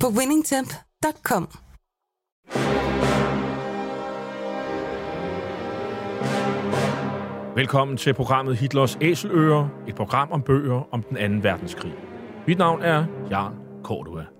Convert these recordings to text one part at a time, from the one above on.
på winningtemp.com. Velkommen til programmet Hitlers Æseløer, et program om bøger om den anden verdenskrig. Mit navn er Jan Cordua.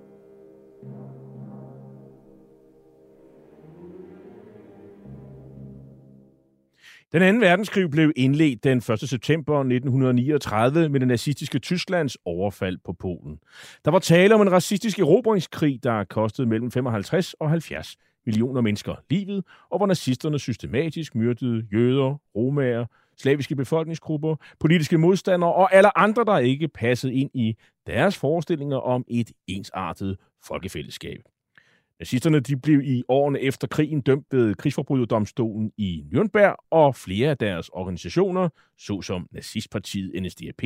Den anden verdenskrig blev indledt den 1. september 1939 med det nazistiske Tysklands overfald på Polen. Der var tale om en racistisk erobringskrig, der kostede mellem 55 og 70 millioner mennesker livet, og hvor nazisterne systematisk myrdede jøder, romager, slaviske befolkningsgrupper, politiske modstandere og alle andre, der ikke passede ind i deres forestillinger om et ensartet folkefællesskab. Nazisterne de blev i årene efter krigen dømt ved krigsforbryderdomstolen i Nürnberg, og flere af deres organisationer, såsom nazistpartiet NSDAP,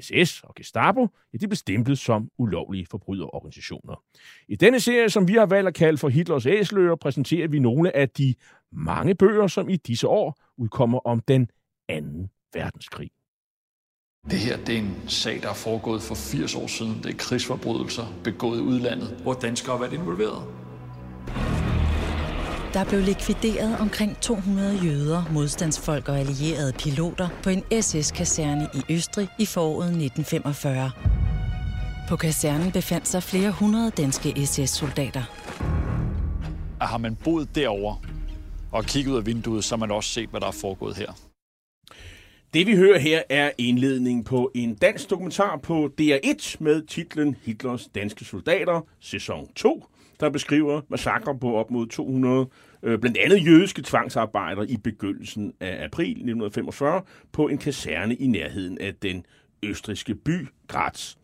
SS og Gestapo, ja, de blev stemplet som ulovlige forbryderorganisationer. I denne serie, som vi har valgt at kalde for Hitlers æsløer, præsenterer vi nogle af de mange bøger, som i disse år udkommer om den anden verdenskrig. Det her det er en sag, der er foregået for 80 år siden. Det er krigsforbrydelser begået i udlandet, hvor danskere har været involveret. Der blev likvideret omkring 200 jøder, modstandsfolk og allierede piloter på en SS-kaserne i Østrig i foråret 1945. På kasernen befandt sig flere hundrede danske SS-soldater. Har man boet derover og kigget ud af vinduet, så har man også set, hvad der er foregået her. Det vi hører her er indledning på en dansk dokumentar på DR1 med titlen Hitlers danske soldater, sæson 2, der beskriver massakre på op mod 200 øh, blandt andet jødiske tvangsarbejdere i begyndelsen af april 1945 på en kaserne i nærheden af den østriske by Graz.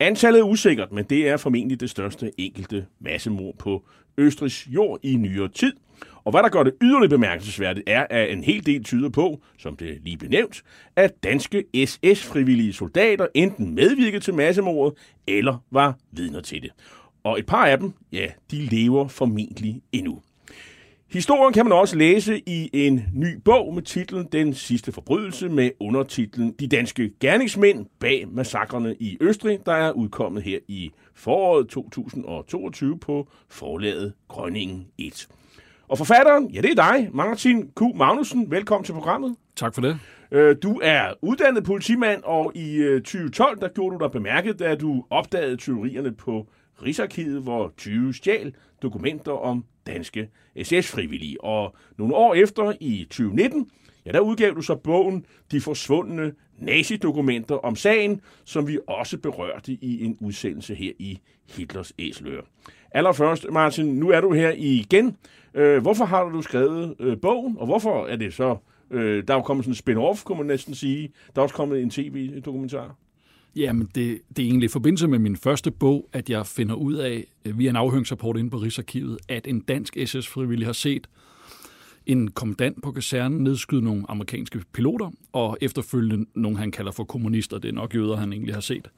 Antallet er usikkert, men det er formentlig det største enkelte massemord på Østrigs jord i nyere tid. Og hvad der gør det yderligere bemærkelsesværdigt, er, at en hel del tyder på, som det lige blev nævnt, at danske SS-frivillige soldater enten medvirkede til massemordet, eller var vidner til det. Og et par af dem, ja, de lever formentlig endnu. Historien kan man også læse i en ny bog med titlen Den sidste forbrydelse med undertitlen De danske gerningsmænd bag massakrene i Østrig, der er udkommet her i foråret 2022 på forlaget Grønningen 1. Og forfatteren, ja det er dig, Martin Q. Magnussen. Velkommen til programmet. Tak for det. Øh, du er uddannet politimand, og i 2012 der gjorde du dig bemærket, da du opdagede tyverierne på Rigsarkivet, hvor 20 stjal dokumenter om danske SS-frivillige. Og nogle år efter, i 2019, ja, der udgav du så bogen De forsvundne nazidokumenter om sagen, som vi også berørte i en udsendelse her i Hitlers Æsler. Allerførst, Martin, nu er du her igen. Øh, hvorfor har du skrevet øh, bogen, og hvorfor er det så... Øh, der er jo kommet sådan en spin-off, kunne man næsten sige. Der er også kommet en tv-dokumentar. Jamen, det, det er egentlig i forbindelse med min første bog, at jeg finder ud af, øh, via en afhøringsrapport inde på Rigsarkivet, at en dansk SS-frivillig har set en kommandant på kasernen nedskyde nogle amerikanske piloter, og efterfølgende nogle, han kalder for kommunister. Det er nok jøder, han egentlig har set.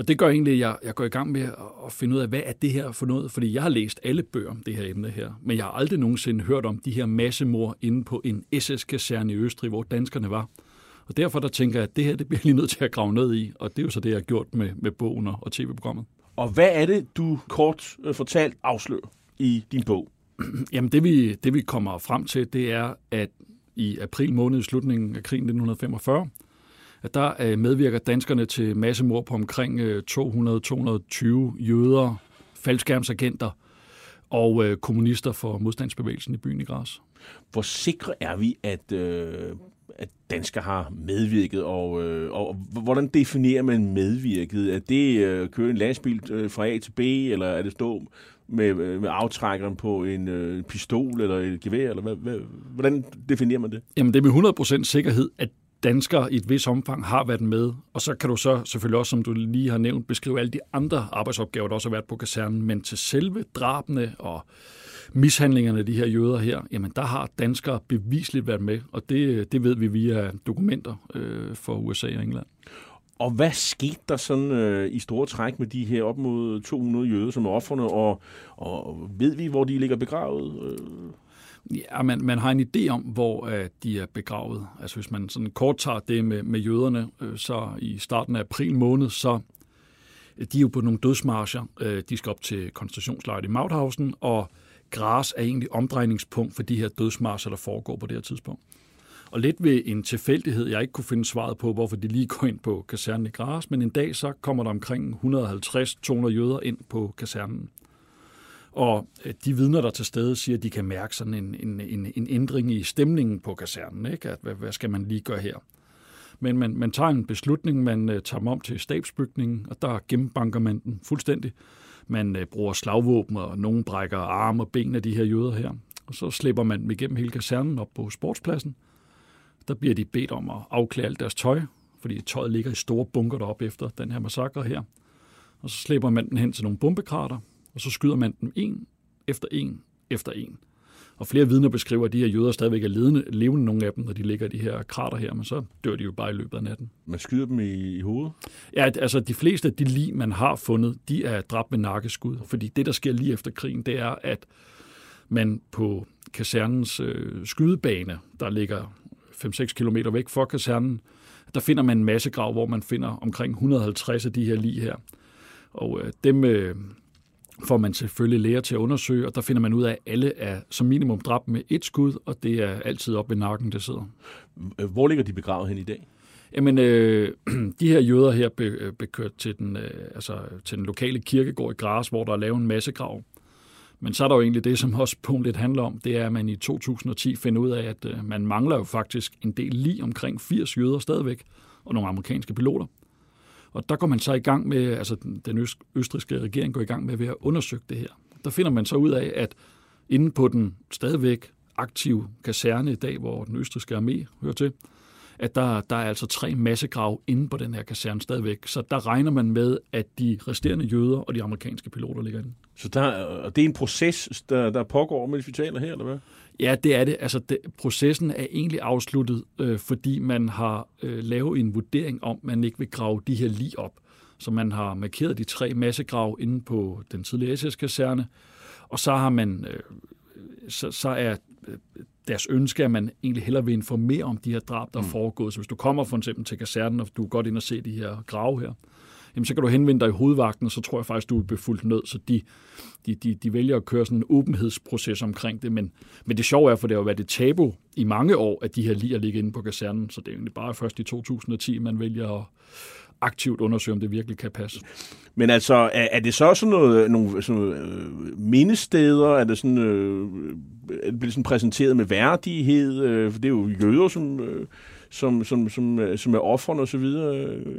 Og det gør egentlig, at jeg, jeg går i gang med at finde ud af, hvad er det her for noget? Fordi jeg har læst alle bøger om det her emne her, men jeg har aldrig nogensinde hørt om de her massemord inde på en SS-kaserne i Østrig, hvor danskerne var. Og derfor der tænker jeg, at det her det bliver lige nødt til at grave ned i, og det er jo så det, jeg har gjort med, med bogen og tv-programmet. Og hvad er det, du kort øh, fortalt afslører i din bog? Jamen det vi, det vi kommer frem til, det er, at i april måned i slutningen af krigen 1945, at der øh, medvirker danskerne til massemord på omkring 200-220 jøder, faldskærmsagenter og øh, kommunister for modstandsbevægelsen i byen i Gras. Hvor sikre er vi, at, øh, at danskere har medvirket, og, øh, og hvordan definerer man medvirket? Er det øh, køre en lastbil øh, fra A til B, eller er det stå med, med aftrækkeren på en øh, pistol eller et gevær, eller hvad, hvad, hvordan definerer man det? Jamen det er med 100% sikkerhed, at danskere i et vis omfang har været med, og så kan du så selvfølgelig også, som du lige har nævnt, beskrive alle de andre arbejdsopgaver, der også har været på kasernen, men til selve drabene og mishandlingerne af de her jøder her, jamen der har danskere bevisligt været med, og det, det ved vi via dokumenter øh, for USA og England. Og hvad skete der sådan øh, i store træk med de her op mod 200 jøder som er offerne, og, og ved vi, hvor de ligger begravet? Øh? Ja, man, man har en idé om, hvor uh, de er begravet. Altså hvis man sådan kort tager det med, med jøderne, øh, så i starten af april måned, så øh, de er jo på nogle dødsmarscher. Øh, de skal op til koncentrationslejret i Mauthausen, og Gras er egentlig omdrejningspunkt for de her dødsmarscher, der foregår på det her tidspunkt. Og lidt ved en tilfældighed, jeg ikke kunne finde svaret på, hvorfor de lige går ind på kasernen i Gras, men en dag så kommer der omkring 150-200 jøder ind på kasernen. Og øh, de vidner, der til stede, siger, at de kan mærke sådan en, en, en, en ændring i stemningen på kasernen. Ikke? At, hvad, hvad skal man lige gøre her? Men man, man tager en beslutning, man uh, tager dem om til stabsbygningen, og der gennembanker man den fuldstændig. Man uh, bruger slagvåben, og nogen brækker arme og ben af de her jøder her. Og så slipper man dem igennem hele kasernen op på sportspladsen. Der bliver de bedt om at afklæde alt deres tøj, fordi tøjet ligger i store bunker deroppe efter den her massakre her. Og så slipper man den hen til nogle bombekrater, og så skyder man dem en efter en efter en. Og flere vidner beskriver, at de her jøder stadigvæk er levende, levende nogle af dem, når de ligger i de her krater her, men så dør de jo bare i løbet af natten. Man skyder dem i, i hovedet? Ja, altså de fleste af de lig, man har fundet, de er dræbt med nakkeskud. Fordi det, der sker lige efter krigen, det er, at man på kasernens øh, skydebane, der ligger 5-6 km væk fra kasernen, der finder man en masse grav, hvor man finder omkring 150 af de her lig her. Og øh, dem, øh, får man selvfølgelig læger til at undersøge, og der finder man ud af, at alle er som minimum dræbt med et skud, og det er altid op ved nakken, det sidder. Hvor ligger de begravet hen i dag? Jamen, øh, de her jøder her blev, blev kørt til den, øh, altså, til den lokale kirkegård i Gras, hvor der er lavet en masse grav. Men så er der jo egentlig det, som også punkt lidt handler om, det er, at man i 2010 finder ud af, at øh, man mangler jo faktisk en del lige omkring 80 jøder stadigvæk, og nogle amerikanske piloter. Og der går man så i gang med, altså den østriske regering går i gang med ved at undersøge det her. Der finder man så ud af, at inde på den stadigvæk aktive kaserne i dag, hvor den østriske armé hører til, at der, der er altså tre massegrav inde på den her kaserne stadigvæk. Så der regner man med, at de resterende jøder og de amerikanske piloter ligger inde. Så der, det er en proces, der, der pågår, mens vi taler her, eller hvad? Ja, det er det. Altså, det, processen er egentlig afsluttet, øh, fordi man har øh, lavet en vurdering om, man ikke vil grave de her lige op. Så man har markeret de tre massegrav inde på den tidligere SS-kaserne, og så har man, øh, så, så er øh, deres ønske, at man egentlig hellere vil informere om de her drab, der er mm. foregået. Så hvis du kommer for eksempel til kasernen, og du er godt ind og se de her grave her, jamen så kan du henvende dig i hovedvagten, og så tror jeg faktisk, du vil blive fuldt nød. Så de, de, de, de vælger at køre sådan en åbenhedsproces omkring det. Men, men det sjove er, for det har jo været et tabu i mange år, at de her lige ligger inde på kasernen. Så det er egentlig bare først i 2010, man vælger at aktivt undersøge, om det virkelig kan passe. Men altså, er, er det så sådan noget, øh, nogle sådan noget, øh, mindesteder? Er det sådan, øh, er det sådan præsenteret med værdighed? Øh, for det er jo jøder, som... Øh, som, som, som, øh, som er offerne osv.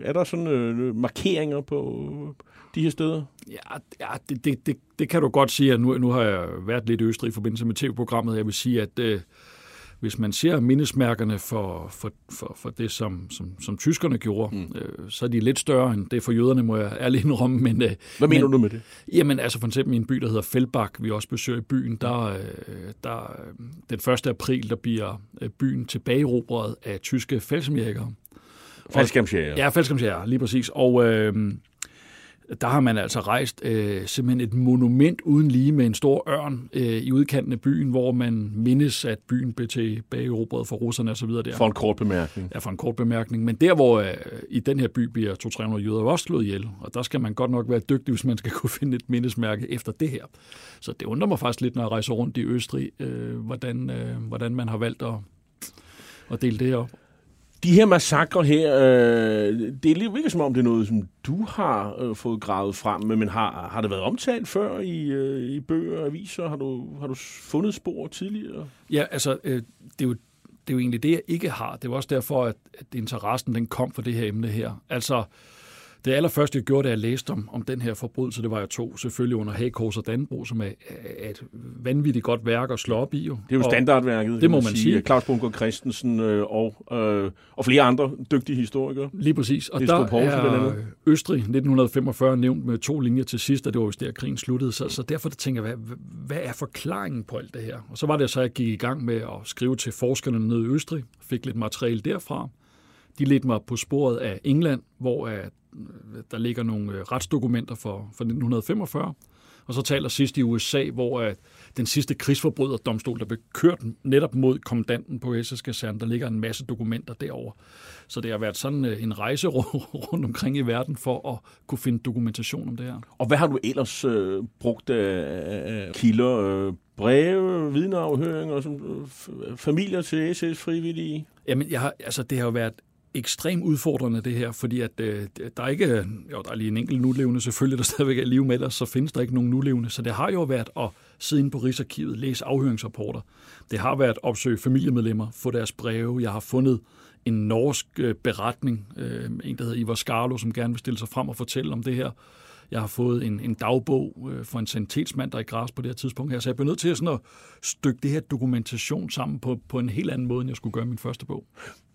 Er der sådan øh, øh markeringer på øh, de her steder? Ja, ja det, det, det, det kan du godt sige. Nu, nu har jeg været lidt i Østrig i forbindelse med tv-programmet. Jeg vil sige, at øh, hvis man ser mindesmærkerne for, for, for, for det, som, som, som tyskerne gjorde, mm. øh, så er de lidt større end det for jøderne, må jeg ærligt indrømme. Men, øh, Hvad mener men, du med det? Jamen, altså for eksempel i en by, der hedder Feldbach, vi også besøger i byen, der, øh, der den 1. april, der bliver øh, byen tilbagerobret af tyske falsomjægere. Falskamsjæger. Ja, falskamsjæger, lige præcis. Og øh, der har man altså rejst øh, simpelthen et monument uden lige med en stor ørn øh, i udkanten af byen, hvor man mindes, at byen blev tilbageerobret for russerne osv. Der. For en kort bemærkning. Ja, for en kort bemærkning. Men der, hvor øh, i den her by bliver 200-300 jøder også slået ihjel, og der skal man godt nok være dygtig, hvis man skal kunne finde et mindesmærke efter det her. Så det undrer mig faktisk lidt, når jeg rejser rundt i Østrig, øh, hvordan, øh, hvordan man har valgt at, at dele det op. De her massakre her, øh, det er lige ikke som om, det er noget, som du har øh, fået gravet frem, men har, har det været omtalt før i, øh, i bøger og aviser? Har du, har du fundet spor tidligere? Ja, altså, øh, det, er jo, det er jo egentlig det, jeg ikke har. Det er også derfor, at, at interessen den kom for det her emne her. Altså, det allerførste, jeg gjorde, da jeg læste om, om den her forbrydelse, det var jeg to selvfølgelig under Hagekors og Danbro, som er, er et vanvittigt godt værk at slå op i. Jo. Det er jo og standardværket, det må man sige. sige. Claus Bunker Christensen øh, og, øh, og flere andre dygtige historikere. Lige præcis. Og der Poulsen, er Østrig 1945 nævnt med to linjer til sidst, og det var jo der krigen sluttede. Så, så derfor tænker jeg, hvad, hvad er forklaringen på alt det her? Og så var det så, jeg gik i gang med at skrive til forskerne nede i Østrig, fik lidt materiale derfra. De ledte mig på sporet af England, hvor øh, der ligger nogle øh, retsdokumenter for, for 1945. Og så taler sidst i USA, hvor at den sidste krigsforbryderdomstol, der blev kørt netop mod kommandanten på SS Kaserne, der ligger en masse dokumenter derover. Så det har været sådan øh, en rejse rundt omkring i verden for at kunne finde dokumentation om det her. Og hvad har du ellers øh, brugt af kilder? Øh, breve, vidneafhøringer, som, øh, familier til SS frivillige? Jamen, jeg har, altså, det har jo været ekstremt udfordrende, det her, fordi at øh, der er ikke, jo, der er lige en enkelt nulevende selvfølgelig, der stadigvæk er liv med ellers så findes der ikke nogen nulevende. Så det har jo været at sidde inde på Rigsarkivet, læse afhøringsrapporter. Det har været at opsøge familiemedlemmer, få deres breve. Jeg har fundet en norsk øh, beretning, øh, en der hedder Ivar Skarlo, som gerne vil stille sig frem og fortælle om det her. Jeg har fået en, en dagbog øh, for en sanitetsmand, der er i græs på det her tidspunkt her, så jeg blev nødt til at, sådan at stykke det her dokumentation sammen på, på en helt anden måde, end jeg skulle gøre min første bog.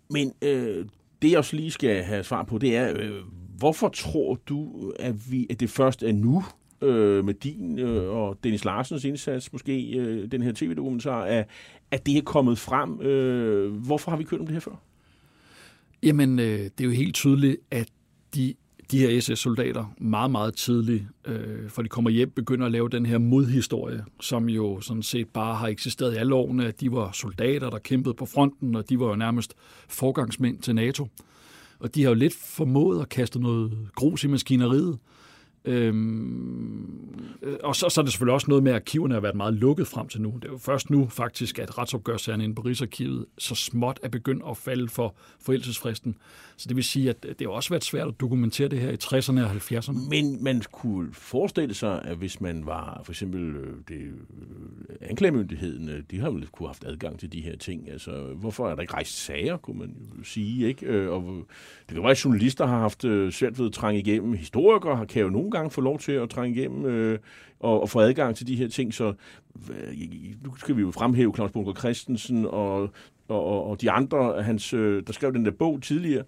Men øh, det, jeg også lige skal have svar på, det er, øh, hvorfor tror du, at, vi, at det først er nu, øh, med din øh, og Dennis Larsens indsats, måske øh, den her tv-dokumentar, at, at det er kommet frem? Øh, hvorfor har vi kørt om det her før? Jamen, øh, det er jo helt tydeligt, at de de her SS-soldater meget, meget tidligt, øh, for de kommer hjem, begynder at lave den her modhistorie, som jo sådan set bare har eksisteret i alle årene, at de var soldater, der kæmpede på fronten, og de var jo nærmest forgangsmænd til NATO. Og de har jo lidt formået at kaste noget grus i maskineriet, Øhm, og så, så er det selvfølgelig også noget med, at arkiverne har været meget lukket frem til nu. Det er jo først nu faktisk, at retsopgørsagen inde på Rigsarkivet så småt er begyndt at falde for forældelsesfristen. Så det vil sige, at det har også været svært at dokumentere det her i 60'erne og 70'erne. Men man kunne forestille sig, at hvis man var for eksempel øh, det, øh, anklagemyndigheden, øh, de har jo kunne have haft adgang til de her ting. Altså, hvorfor er der ikke rejst sager, kunne man jo sige. Ikke? Og det kan være, at journalister har haft svært ved at trænge igennem. Historikere kan jo nogle gange få lov til at trænge igennem øh, og, og få adgang til de her ting. Så øh, nu skal vi jo fremhæve Claus Bunker Christensen og, og, og, og de andre, hans, øh, der skrev den der bog tidligere.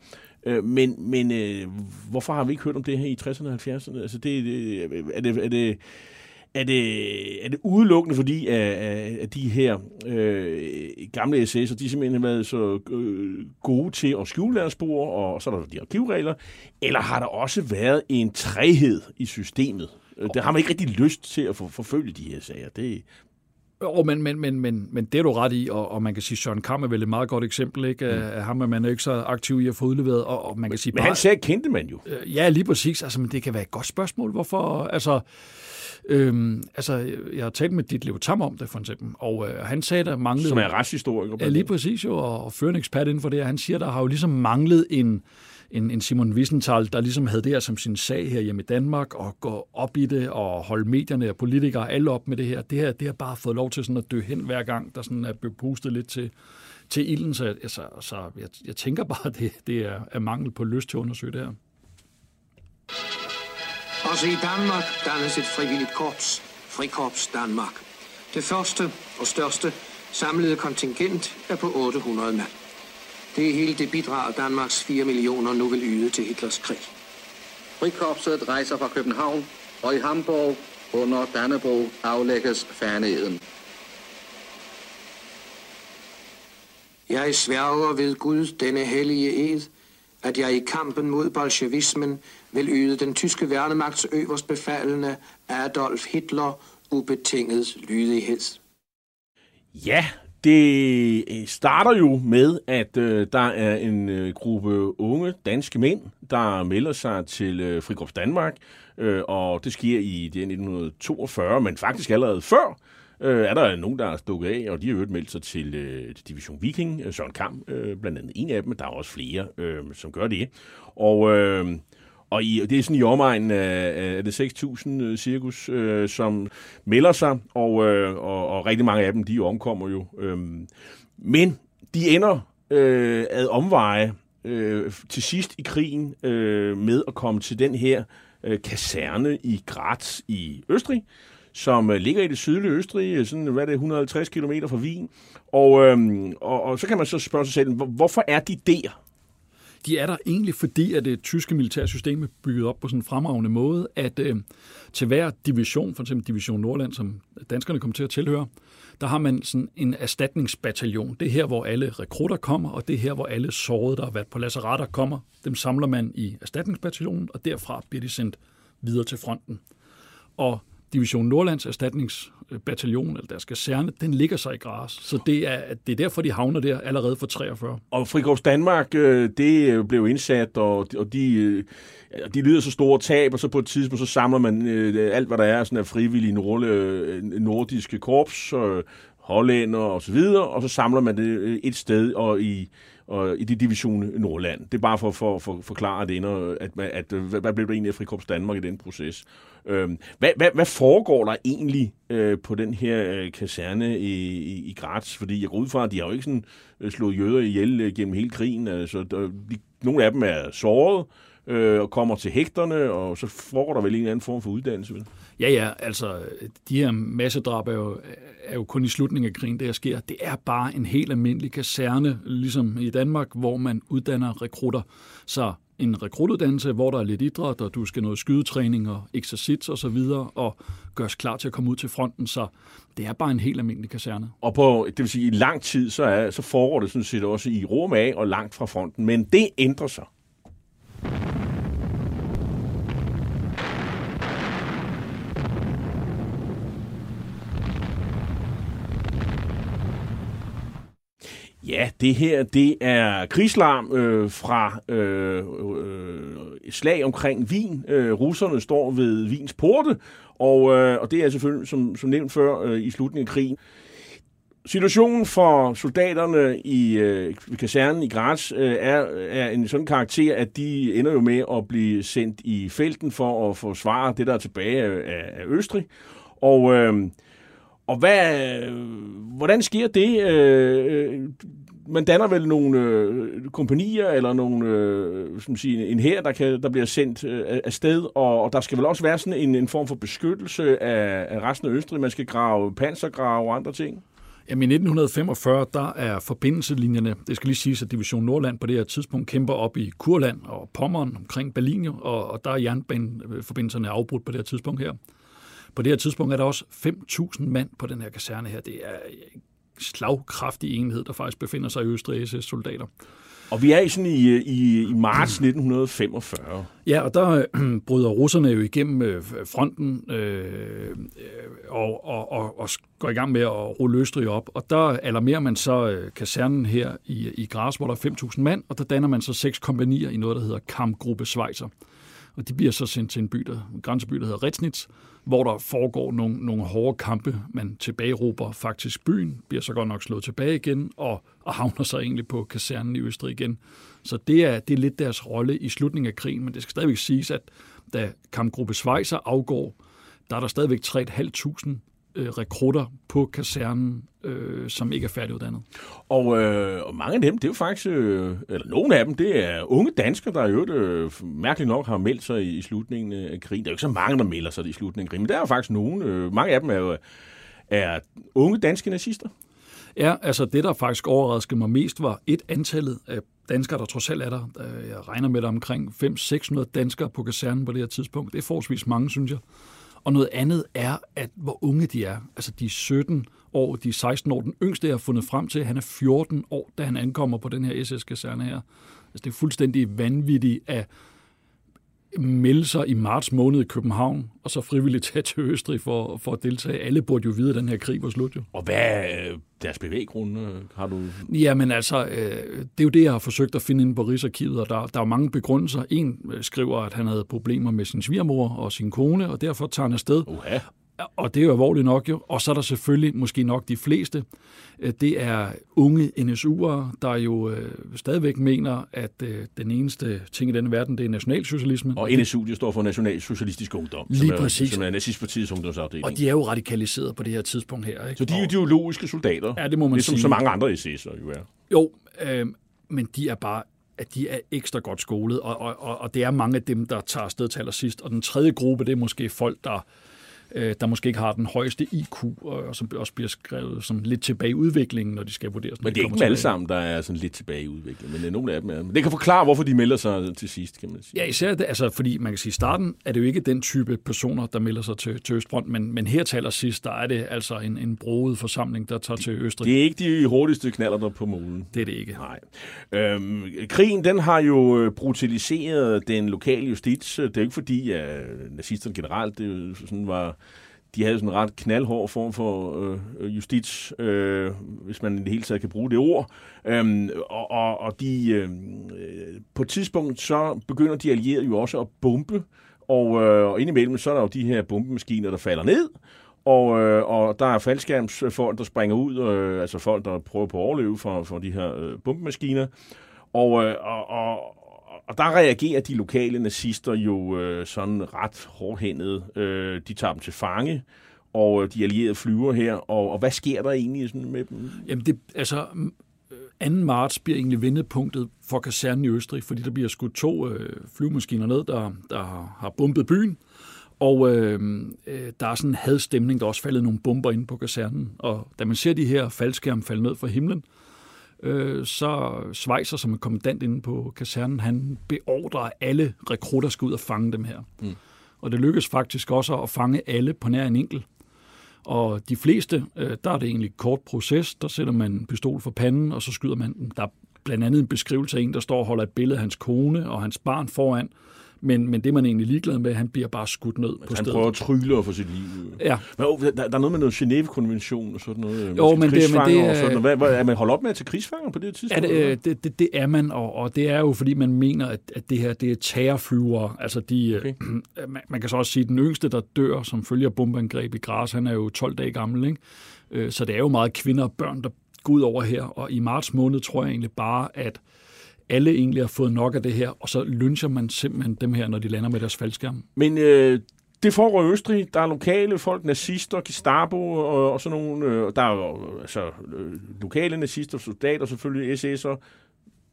Øh, men men øh, hvorfor har vi ikke hørt om det her i 60'erne og 70'erne? Altså, det, det, er det... Er det er det, er det udelukkende fordi, at, at de her øh, gamle SS'er, de simpelthen har været så øh, gode til at skjule deres spor, og så er der de arkivregler, eller har der også været en træhed i systemet? Øh, der har man ikke rigtig lyst til at forfølge de her sager. Det, Oh, men, men, men, men, men det er du ret i, og, og man kan sige, Søren Kam er vel et meget godt eksempel, ikke? Mm. Af ham er man ikke så aktiv i at få udleveret, og, og man kan sige... Men bare, han sagde, kendte man jo. Øh, ja, lige præcis. Altså, men det kan være et godt spørgsmål. Hvorfor? Altså, Øhm, altså, jeg har talt med dit Leo Tam om det, for eksempel, og øh, han sagde, der manglede... Som er retshistoriker. Ja, lige præcis jo, og, og fører en ekspert inden for det, han siger, der har jo ligesom manglet en, en, en Simon Wiesenthal, der ligesom havde det her som sin sag her hjemme i Danmark, og gå op i det, og holde medierne og politikere alle op med det her. Det her, det har bare fået lov til sådan at dø hen hver gang, der sådan er bepustet lidt til, til ilden, så, altså, så jeg, jeg tænker bare, at det, det er, er mangel på lyst til at undersøge det her. Også i Danmark dannes et frivilligt korps, Frikorps Danmark. Det første og største samlede kontingent er på 800 mand. Det er hele det bidrag, Danmarks 4 millioner nu vil yde til Hitlers krig. Frikorpset rejser fra København, og i Hamburg under Dannebro aflægges færdigheden. Jeg sværger ved Gud denne hellige ed, at jeg i kampen mod bolsjevismen vil yde den tyske værnemagts øverst befalende Adolf Hitler ubetinget lydighed. Ja, det øh, starter jo med, at øh, der er en øh, gruppe unge danske mænd, der melder sig til øh, Frikorps Danmark, øh, og det sker i det 1942, men faktisk allerede før øh, er der nogen, der er stukket af, og de har øvrigt meldt sig til, øh, til Division Viking, øh, Søren Kam, øh, blandt andet en af dem, der er også flere, øh, som gør det. Og øh, og i, det er sådan i omegnen af, af det 6.000 øh, cirkus, øh, som melder sig, og, øh, og, og rigtig mange af dem, de omkommer jo. Øh, men de ender øh, ad omveje øh, til sidst i krigen øh, med at komme til den her øh, kaserne i Graz i Østrig, som øh, ligger i det sydlige Østrig, øh, sådan, hvad er det, 150 km fra Wien. Og, øh, og, og så kan man så spørge sig selv, hvorfor er de der? De er der egentlig, fordi at det tyske militærsystem er bygget op på sådan en fremragende måde, at øh, til hver division, for eksempel Division Nordland, som danskerne kommer til at tilhøre, der har man sådan en erstatningsbataljon. Det er her, hvor alle rekrutter kommer, og det er her, hvor alle sårede, der har været på laserater, kommer. Dem samler man i erstatningsbataljonen, og derfra bliver de sendt videre til fronten. Og Division Nordlands erstatningsbataljon, eller deres kaserne, den ligger sig i græs. Så det er, det er derfor, de havner der allerede for 43. Og Frikorps Danmark, øh, det øh, blev indsat, og, og de, øh, de lider så store tab, og så på et tidspunkt, så samler man alt, hvad der er sådan af frivillige nordiske korps, hollænder og så videre, og så samler man det et sted og i, og i det division Nordland. Det er bare for, for, for at forklare det, at, at, at, hvad øh, blev der egentlig af Frikorps Danmark i den proces. Øh, hvad, hvad, hvad foregår der egentlig øh, på den her øh, kaserne i, i, i Graz? Fordi jeg går ud fra, at de har jo ikke sådan, øh, slået jøder ihjel øh, gennem hele krigen. Altså, der, de, nogle af dem er såret øh, og kommer til hægterne, og så foregår der vel en eller anden form for uddannelse, vel? Ja, ja, altså de her massedrab er jo, er jo kun i slutningen af krigen, det her sker. Det er bare en helt almindelig kaserne, ligesom i Danmark, hvor man uddanner rekrutter. Så en rekrutuddannelse, hvor der er lidt idræt, og du skal noget skydetræning og eksercits og så videre, og gøres klar til at komme ud til fronten, så det er bare en helt almindelig kaserne. Og på, det vil sige, i lang tid, så, er, så foregår det sådan set også i rum af og langt fra fronten, men det ændrer sig. Ja, det her, det er krigslarm øh, fra øh, øh, slag omkring Wien. Øh, russerne står ved Wiens porte, og, øh, og det er selvfølgelig, som, som nævnt før, øh, i slutningen af krigen. Situationen for soldaterne i øh, kasernen i Graz øh, er, er en sådan karakter, at de ender jo med at blive sendt i felten for at forsvare det, der er tilbage af, af Østrig. Og... Øh, og hvad, øh, hvordan sker det? Øh, øh, man danner vel nogle øh, kompanier eller nogle, øh, som siger, en her, der, kan, der bliver sendt øh, afsted, og, og der skal vel også være sådan en, en form for beskyttelse af, af resten af Østrig. Man skal grave pansergrave og andre ting. Jamen i 1945, der er forbindelselinjerne, det skal lige siges, at Division Nordland på det her tidspunkt kæmper op i Kurland og Pommern omkring Berlin, og, og der er jernbaneforbindelserne afbrudt på det her tidspunkt her. På det her tidspunkt er der også 5.000 mand på den her kaserne her. Det er en slagkraftig enhed, der faktisk befinder sig i Østrig SS-soldater. Og vi er i, sådan i, i, i marts 1945. Ja, og der øh, bryder russerne jo igennem øh, fronten øh, og, og, og, og går i gang med at rulle Østrig op. Og der alarmerer man så øh, kasernen her i, i Gras, hvor der er 5.000 mand, og der danner man så seks kompanier i noget, der hedder Kampgruppe Schweizer. Og de bliver så sendt til en by, der, en grænseby, der hedder Retsnitz, hvor der foregår nogle, nogle hårde kampe. Man tilbageråber faktisk byen, bliver så godt nok slået tilbage igen, og, og havner så egentlig på kasernen i Østrig igen. Så det er, det er lidt deres rolle i slutningen af krigen, men det skal stadigvæk siges, at da kampgruppe Schweizer afgår, der er der stadigvæk 3.500 øh, rekrutter på kasernen, øh, som ikke er færdiguddannet. Og, øh, og mange af dem, det er jo faktisk, øh, eller nogle af dem, det er unge danskere, der jo øh, mærkeligt nok har meldt sig i, i slutningen af krigen. Der er jo ikke så mange, der melder sig i slutningen af krigen, men der er jo faktisk nogen. Øh, mange af dem er jo er unge danske nazister. Ja, altså det, der faktisk overraskede mig mest, var et antallet af danskere, der trods alt er der. Jeg regner med, der omkring 500-600 danskere på kasernen på det her tidspunkt. Det er forholdsvis mange, synes jeg. Og noget andet er, at hvor unge de er. Altså de er 17 år, de er 16 år. Den yngste, jeg har fundet frem til, han er 14 år, da han ankommer på den her SS-kaserne her. Altså det er fuldstændig vanvittigt at melde sig i marts måned i København, og så frivilligt tage til Østrig for, for at deltage. Alle burde jo vide, at den her krig var slut jo. Og hvad er deres bevæggrunde? Har du... Jamen altså, øh, det er jo det, jeg har forsøgt at finde inde på Rigsarkivet, og der, der er mange begrundelser. En øh, skriver, at han havde problemer med sin svigermor og sin kone, og derfor tager han afsted. Uh-huh. Og det er jo alvorligt nok jo. Og så er der selvfølgelig måske nok de fleste. Øh, det er unge NSU'ere, der jo øh, stadigvæk mener, at øh, den eneste ting i denne verden, det er nationalsocialisme. Og NSU, det står for Nationalsocialistisk Ungdom. Lige som er, præcis. Som er nazistpartiets ungdomsafdeling. Og de er jo radikaliseret på det her tidspunkt her. Ikke? Så de er ideologiske soldater. Ja, det må man ligesom sige. så mange andre SS'er jo er. Jo, øh, men de er bare at de er ekstra godt skolet, og, og, og det er mange af dem, der tager afsted til allersidst. Og den tredje gruppe, det er måske folk, der øh, der måske ikke har den højeste IQ, og som også bliver skrevet som lidt tilbage i udviklingen, når de skal vurderes. Men det er ikke alle sammen, der er sådan lidt tilbage i udviklingen, men er nogle af dem er. Det kan forklare, hvorfor de melder sig til sidst, kan man sige. Ja, især det, altså, fordi man kan sige, i starten er det jo ikke den type personer, der melder sig til, til Østfront, men, men her taler sidst, der er det altså en, en broet forsamling, der tager til Østrig. Det er ikke de hurtigste knaller der på målen. Det er det ikke. Nej. Øhm, krigen, den har jo øh, brutaliseret den lokale justits. Det er ikke fordi, at nazisterne generelt det sådan var de havde sådan en ret knaldhård form for øh, justits, øh, hvis man i det hele taget kan bruge det ord. Øhm, og, og, og de, øhm, øh, på et tidspunkt så begynder de allierede jo også at bombe, og, øh, og indimellem så er der jo de her bombemaskiner, der falder ned, og, øh, og der er faldskærmsfolk, der springer ud, øh, altså folk, der prøver på at overleve for, for de her øh, bombemaskiner. Og, øh, og, og, og der reagerer de lokale nazister jo øh, sådan ret hårdhændet. Øh, de tager dem til fange, og øh, de allierede flyver her. Og, og hvad sker der egentlig sådan med dem? Jamen, det, altså, 2. Øh, marts bliver egentlig vendepunktet for kasernen i Østrig, fordi der bliver skudt to øh, flyvemaskiner ned, der, der har bombet byen. Og øh, øh der er sådan en hadstemning, der er også faldet nogle bomber ind på kasernen. Og da man ser de her faldskærme falde ned fra himlen, øh, øh, så Schweizer, som er kommandant inde på kasernen, han beordrer, alle rekrutter skal ud og fange dem her. Mm. Og det lykkes faktisk også at fange alle på nær en enkelt. Og de fleste, øh, der er det egentlig kort proces. Der sætter man en pistol for panden, og så skyder man den. Der er blandt andet en beskrivelse af en, der står og holder et billede af hans kone og hans barn foran. Men, men det man egentlig ligeglad med, han bliver bare skudt ned altså, på han stedet. prøver at trylle for sit liv. Ja. Men, oh, der, der, er noget med noget Genève-konvention og sådan noget. Jo, men det, men det er... Sådan Hvad, hvad, er man holdt op med at tage krigsfanger på det tidspunkt? Ja, det, det, det, det er man, og, og det er jo, fordi man mener, at, at det her det er terrorflyvere. Altså, de, okay. man, man kan så også sige, at den yngste, der dør som følger bombeangreb i græs, han er jo 12 dage gammel, ikke? Øh, så det er jo meget kvinder og børn, der går ud over her. Og i marts måned tror jeg egentlig bare, at alle egentlig har fået nok af det her, og så lyncher man simpelthen dem her, når de lander med deres faldskærm. Men øh, det foregår i Østrig. Der er lokale folk, nazister, Gestapo og, og sådan nogle. Øh, der er jo altså, øh, lokale nazister, soldater selvfølgelig, SS'er.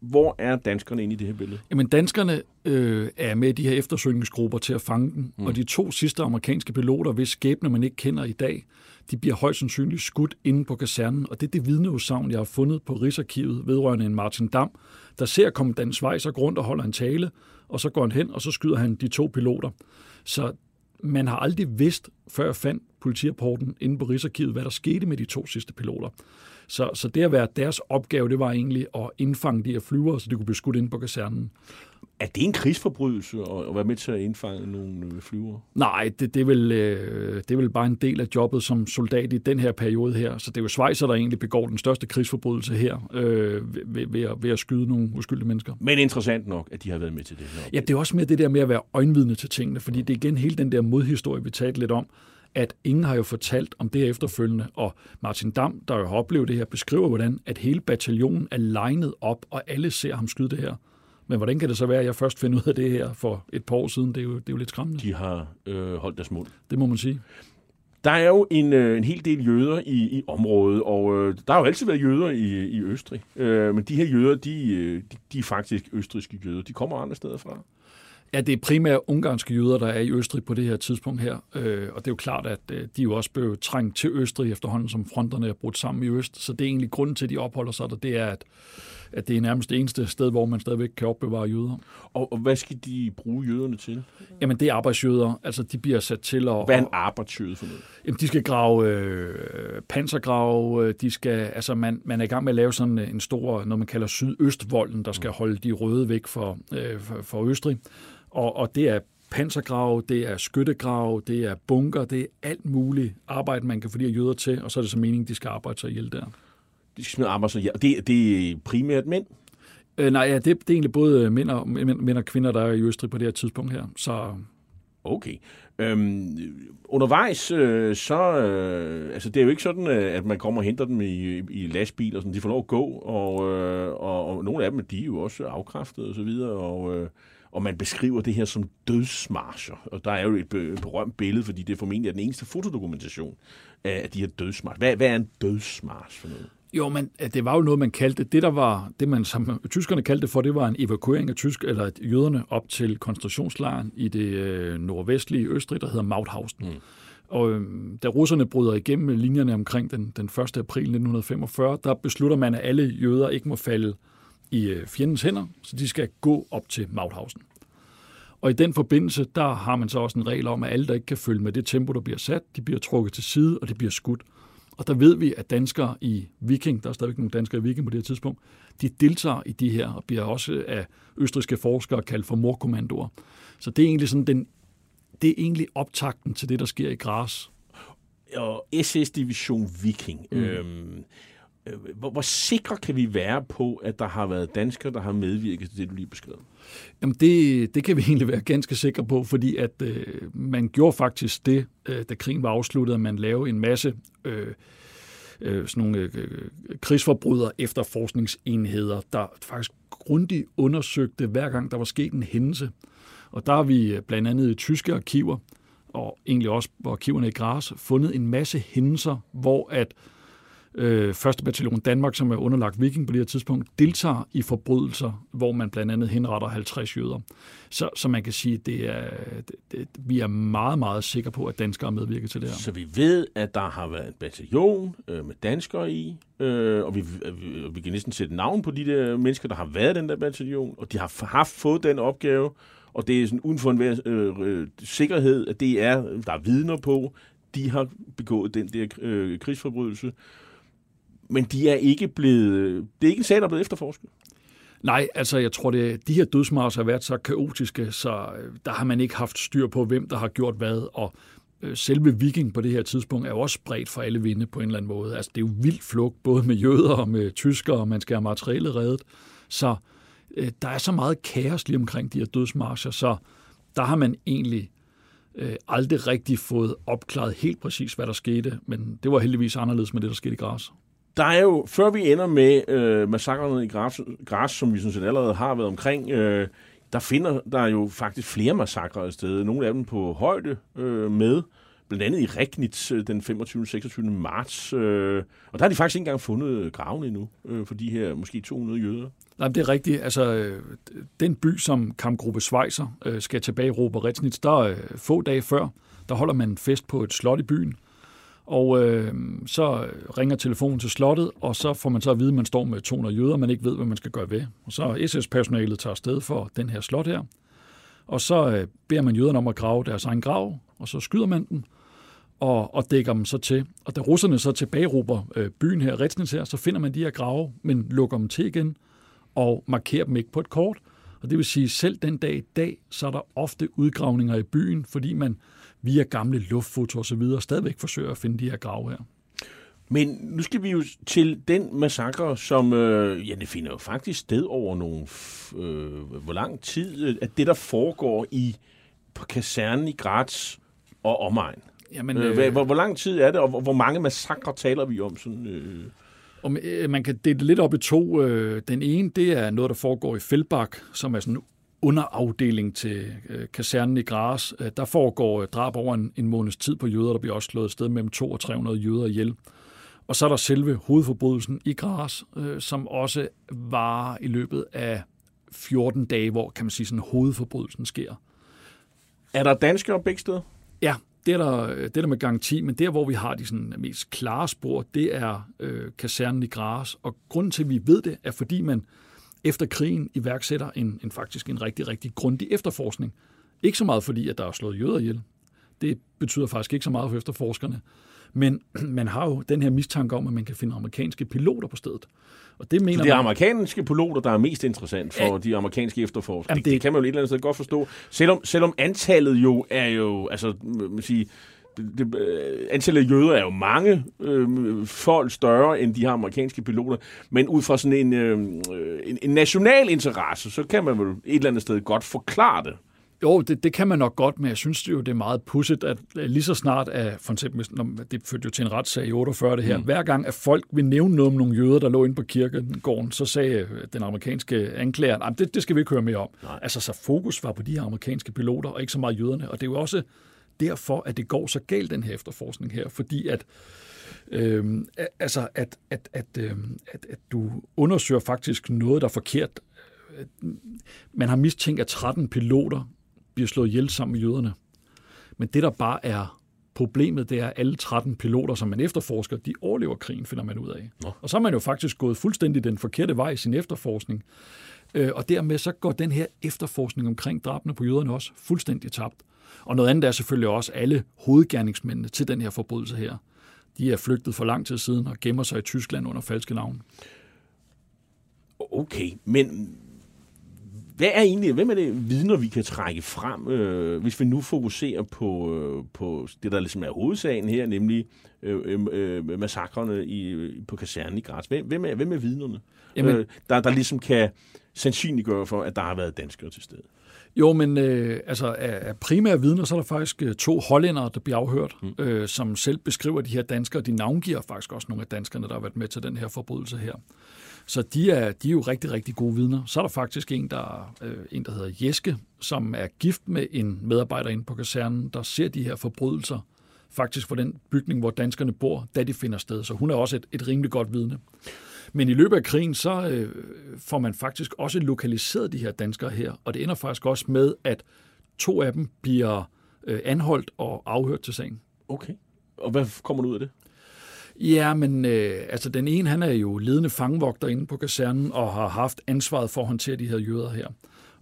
Hvor er danskerne inde i det her billede? Jamen, danskerne øh, er med i de her eftersøgningsgrupper til at fange dem. Mm. Og de to sidste amerikanske piloter, hvis skæbne man ikke kender i dag, de bliver højst sandsynligt skudt inde på kasernen. Og det er det vidneudsagn, jeg har fundet på Rigsarkivet vedrørende en Martin Dam, der ser kommandant Schweizer rundt og holder en tale, og så går han hen, og så skyder han de to piloter. Så man har aldrig vidst, før jeg fandt politirapporten inde på Rigsarkivet, hvad der skete med de to sidste piloter. Så, så det at være deres opgave, det var egentlig at indfange de her flyvere, så de kunne blive skudt ind på kasernen. Er det en krigsforbrydelse at være med til at indfange nogle øh, flyvere? Nej, det, det, er vel, øh, det er vel bare en del af jobbet som soldat i den her periode her. Så det er jo Schweizer, der egentlig begår den største krigsforbrydelse her øh, ved, ved, at, ved at skyde nogle uskyldige mennesker. Men interessant nok, at de har været med til det her. Ja, det er også mere det der med at være øjenvidne til tingene, fordi det er igen hele den der modhistorie, vi talte lidt om at ingen har jo fortalt om det efterfølgende, og Martin Dam, der jo har oplevet det her, beskriver, hvordan at hele bataljonen er legnet op, og alle ser ham skyde det her. Men hvordan kan det så være, at jeg først finder ud af det her for et par år siden? Det er jo, det er jo lidt skræmmende. De har øh, holdt deres mund. Det må man sige. Der er jo en, øh, en hel del jøder i, i området, og øh, der har jo altid været jøder i, i Østrig. Øh, men de her jøder, de, øh, de, de er faktisk østriske jøder. De kommer andre steder fra. Ja, det er primært ungarske jøder, der er i Østrig på det her tidspunkt her. Øh, og det er jo klart, at øh, de jo også blev trængt til Østrig efterhånden, som fronterne er brudt sammen i Øst. Så det er egentlig grunden til, at de opholder sig der, det er, at, at det er nærmest det eneste sted, hvor man stadigvæk kan opbevare jøder. Og, og hvad skal de bruge jøderne til? Jamen, det er arbejdsjøder. Altså, de bliver sat til at... Hvad er en arbejdsjøde for noget? Jamen, de skal grave øh, pansergrave. De skal, altså, man, man er i gang med at lave sådan en stor, noget man kalder sydøstvolden, der skal holde de røde væk for, øh, for, for Østrig. Og, og det er pansergrave, det er skyttegrave, det er bunker, det er alt muligt arbejde, man kan få de her jøder til, og så er det så meningen, de skal arbejde sig ihjel der. De arbejde sig ihjel. Det, det er primært mænd? Øh, nej, ja, det, det er egentlig både mænd og, mænd og kvinder, der er i Østrig på det her tidspunkt her. Så Okay. Øhm, undervejs, øh, så... Øh, altså, det er jo ikke sådan, øh, at man kommer og henter dem i, i lastbil og sådan. De får lov at gå, og, øh, og, og nogle af dem, de er jo også afkræftet og så videre, og... Øh, og man beskriver det her som dødsmarscher. Og der er jo et berømt billede, fordi det er formentlig den eneste fotodokumentation af de her dødsmarscher. Hvad, hvad er en dødsmarsch for noget? Jo, men det var jo noget, man kaldte, det der var, det man som tyskerne kaldte det for, det var en evakuering af tysk, eller jøderne op til koncentrationslejren i det øh, nordvestlige Østrig, der hedder Mauthausen. Mm. Og øh, da russerne bryder igennem linjerne omkring den, den 1. april 1945, der beslutter man, at alle jøder ikke må falde i øh, fjendens hænder, så de skal gå op til Mauthausen. Og i den forbindelse, der har man så også en regel om, at alle, der ikke kan følge med det tempo, der bliver sat, de bliver trukket til side, og de bliver skudt. Og der ved vi, at danskere i Viking, der er stadigvæk nogle danskere i Viking på det her tidspunkt, de deltager i de her, og bliver også af østriske forskere kaldt for morkommandoer. Så det er egentlig sådan den, det er egentlig optakten til det, der sker i Gras. Og SS-division Viking. Mm. Øhm, øh, Øh, hvor, hvor sikre kan vi være på, at der har været danskere, der har medvirket til det, du lige beskrev? Jamen det, det kan vi egentlig være ganske sikre på, fordi at øh, man gjorde faktisk det, øh, da krigen var afsluttet, at man lavede en masse øh, øh, sådan nogle øh, øh krigsforbrydere efterforskningsenheder, der faktisk grundigt undersøgte hver gang, der var sket en hændelse. Og der har vi øh, blandt andet i tyske arkiver, og egentlig også på arkiverne i Gras, fundet en masse hændelser, hvor at øh, Øh, 1. bataljon Danmark, som er underlagt Viking på det her tidspunkt, deltager i forbrydelser, hvor man blandt andet henretter 50 jøder. Så, så man kan sige, det er, det, det, vi er meget, meget sikre på, at danskere har medvirket til det her. Så vi ved, at der har været en bataljon øh, med danskere i, øh, og vi, vi, vi kan næsten sætte navn på de der mennesker, der har været i den der bataljon, og de har haft fået den opgave, og det er sådan uden for en øh, øh, sikkerhed, at det er, der er vidner på, de har begået den der øh, krigsforbrydelse men de er ikke blevet, det er ikke en sag, der er blevet efterforsket. Nej, altså jeg tror, det, de her dødsmarser har været så kaotiske, så øh, der har man ikke haft styr på, hvem der har gjort hvad, og øh, selve viking på det her tidspunkt er jo også spredt for alle vinde på en eller anden måde. Altså det er jo vildt flugt, både med jøder og med tyskere, og man skal have materialet reddet. Så øh, der er så meget kaos lige omkring de her dødsmarcher, så der har man egentlig øh, aldrig rigtig fået opklaret helt præcis, hvad der skete, men det var heldigvis anderledes med det, der skete i Græs. Der er jo, før vi ender med øh, massakrene i græs, græs, som vi sådan set allerede har været omkring, øh, der finder der jo faktisk flere massakrer af sted. Nogle af dem på højde øh, med, blandt andet i Regnitz øh, den 25. 26. marts. Øh, og der har de faktisk ikke engang fundet graven endnu, øh, for de her måske 200 jøder. Nej, det er rigtigt. Altså, øh, den by, som kampgruppe Schweizer øh, skal tilbage i Robert Regnitz, der øh, få dage før, der holder man en fest på et slot i byen, og øh, så ringer telefonen til slottet, og så får man så at vide, at man står med 200 jøder, man ikke ved, hvad man skal gøre ved. Og så SS-personalet tager afsted for den her slot her. Og så øh, beder man jøderne om at grave deres egen grav, og så skyder man den, og, og dækker dem så til. Og da russerne så tilbageruber øh, byen her, Retsnitz her, så finder man de her grave, men lukker dem til igen, og markerer dem ikke på et kort. Og det vil sige, selv den dag i dag, så er der ofte udgravninger i byen, fordi man via gamle luftfoto osv. stadigvæk forsøger at finde de her grave her. Men nu skal vi jo til den massakre, som øh, ja, det finder jo faktisk sted over nogle, øh, hvor lang tid, at det der foregår i på kasernen i Graz og omegn. Jamen, øh, øh, hvor, hvor lang tid er det, og hvor, hvor mange massakre taler vi om? Sådan, øh? Om, øh, man kan dele lidt op i to. Øh, den ene, det er noget, der foregår i Feldbach, som er sådan underafdeling til øh, kasernen i Gras. Øh, der foregår øh, drab over en, en måneds tid på jøder. Der bliver også slået sted mellem 200 og 300 jøder ihjel. Og så er der selve hovedforbrydelsen i Gras, øh, som også var i løbet af 14 dage, hvor kan man sige, sådan hovedforbrydelsen sker. Er der danskere begge steder? Ja, det er, der, det er der med garanti, men der, hvor vi har de sådan mest klare spor, det er øh, kasernen i Gras. Og grunden til, at vi ved det, er fordi man efter krigen iværksætter en, en faktisk en rigtig, rigtig grundig efterforskning. Ikke så meget fordi, at der er slået jøder ihjel. Det betyder faktisk ikke så meget for efterforskerne. Men man har jo den her mistanke om, at man kan finde amerikanske piloter på stedet. Og det mener så det er man, amerikanske piloter, der er mest interessant for ja, de amerikanske efterforskere. Det, det kan man jo et eller andet sted godt forstå. Selvom, selvom antallet jo er jo, altså, man sige, det, det, øh, antallet af jøder er jo mange øh, folk større end de her amerikanske piloter, men ud fra sådan en, øh, en, en national interesse, så kan man vel et eller andet sted godt forklare det. Jo, det, det kan man nok godt, men jeg synes jo, det er meget pudset, at lige så snart, at for eksempel, det førte jo til en retssag i 48 det her, mm. hver gang, at folk vil nævne noget om nogle jøder, der lå inde på kirkegården, så sagde den amerikanske anklager, at det, det skal vi ikke høre mere om. Nej. Altså, så fokus var på de her amerikanske piloter, og ikke så meget jøderne, og det er jo også derfor, at det går så galt, den her efterforskning her, fordi at Øhm, altså, at, at, at, øhm, at, at du undersøger faktisk noget, der er forkert. Man har mistænkt, at 13 piloter bliver slået ihjel sammen med jøderne. Men det, der bare er problemet, det er, at alle 13 piloter, som man efterforsker, de overlever krigen, finder man ud af. Nå. Og så er man jo faktisk gået fuldstændig den forkerte vej i sin efterforskning. Øh, og dermed så går den her efterforskning omkring drabene på jøderne også fuldstændig tabt. Og noget andet er selvfølgelig også alle hovedgerningsmændene til den her forbrydelse her. De er flygtet for lang tid siden og gemmer sig i Tyskland under falske navn. Okay, men hvad er egentlig, hvem er det vidner, vi kan trække frem, øh, hvis vi nu fokuserer på, øh, på det, der ligesom er hovedsagen her, nemlig øh, øh, øh massakrene i, på kasernen i Graz. Hvem, hvem, er, hvem er vidnerne, Jamen, øh, der, der ligesom kan sandsynliggøre for, at der har været danskere til stede? Jo, men øh, altså af, af primære vidner, så er der faktisk øh, to hollændere, der bliver afhørt, mm. øh, som selv beskriver de her danskere. De navngiver faktisk også nogle af danskerne, der har været med til den her forbrydelse her. Så de er, de er jo rigtig, rigtig gode vidner. Så er der faktisk en, der, øh, en, der hedder Jeske, som er gift med en medarbejder inde på kasernen, der ser de her forbrydelser faktisk for den bygning, hvor danskerne bor, da de finder sted. Så hun er også et, et rimelig godt vidne. Men i løbet af krigen, så øh, får man faktisk også lokaliseret de her danskere her, og det ender faktisk også med, at to af dem bliver øh, anholdt og afhørt til sagen. Okay. Og hvad kommer du ud af det? Ja, men øh, altså den ene, han er jo ledende fangvogter inde på kasernen og har haft ansvaret for at håndtere de her jøder her.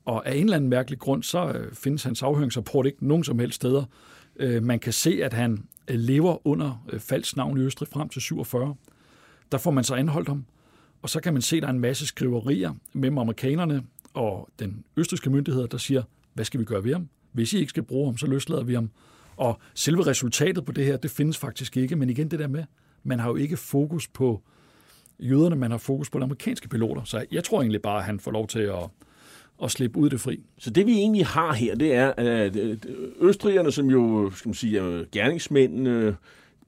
Og af en eller anden mærkelig grund, så øh, findes hans afhøringsrapport ikke nogen som helst steder. Øh, man kan se, at han øh, lever under øh, falsk navn i Østrig frem til 47. Der får man så anholdt ham. Og så kan man se, at der er en masse skriverier mellem amerikanerne og den østriske myndigheder, der siger, hvad skal vi gøre ved ham? Hvis I ikke skal bruge ham, så løslader vi ham. Og selve resultatet på det her, det findes faktisk ikke. Men igen det der med, man har jo ikke fokus på jøderne, man har fokus på de amerikanske piloter. Så jeg tror egentlig bare, at han får lov til at, at slippe ud det fri. Så det vi egentlig har her, det er, at østrigerne, som jo skal man sige, er gerningsmændene,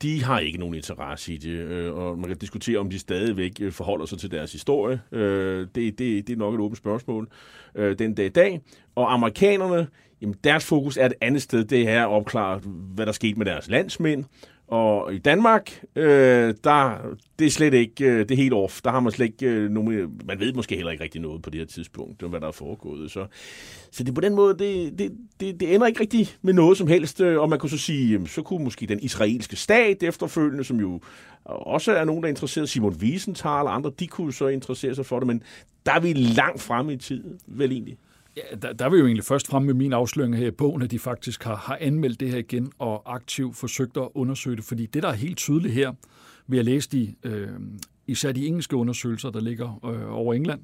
de har ikke nogen interesse i det, øh, og man kan diskutere, om de stadigvæk øh, forholder sig til deres historie. Øh, det, det, det er nok et åbent spørgsmål den dag i dag. Og amerikanerne, jamen deres fokus er et andet sted, det er at opklare, hvad der skete med deres landsmænd, og i Danmark, øh, der, det er slet ikke, øh, det er helt off. Der har man slet ikke øh, nogen, man ved måske heller ikke rigtig noget på det her tidspunkt, hvad der er foregået. Så, så det på den måde, det, det, det, det ender ikke rigtig med noget som helst. Øh, og man kunne så sige, så kunne måske den israelske stat efterfølgende, som jo også er nogen, der er interesseret, Simon Wiesenthal og andre, de kunne så interessere sig for det, men der er vi langt fremme i tiden, vel egentlig. Ja, der, der vil jo egentlig først fremme med min afsløring her i bogen, at de faktisk har, har anmeldt det her igen og aktivt forsøgt at undersøge det. Fordi det, der er helt tydeligt her, vi har læst i øh, især de engelske undersøgelser, der ligger øh, over England,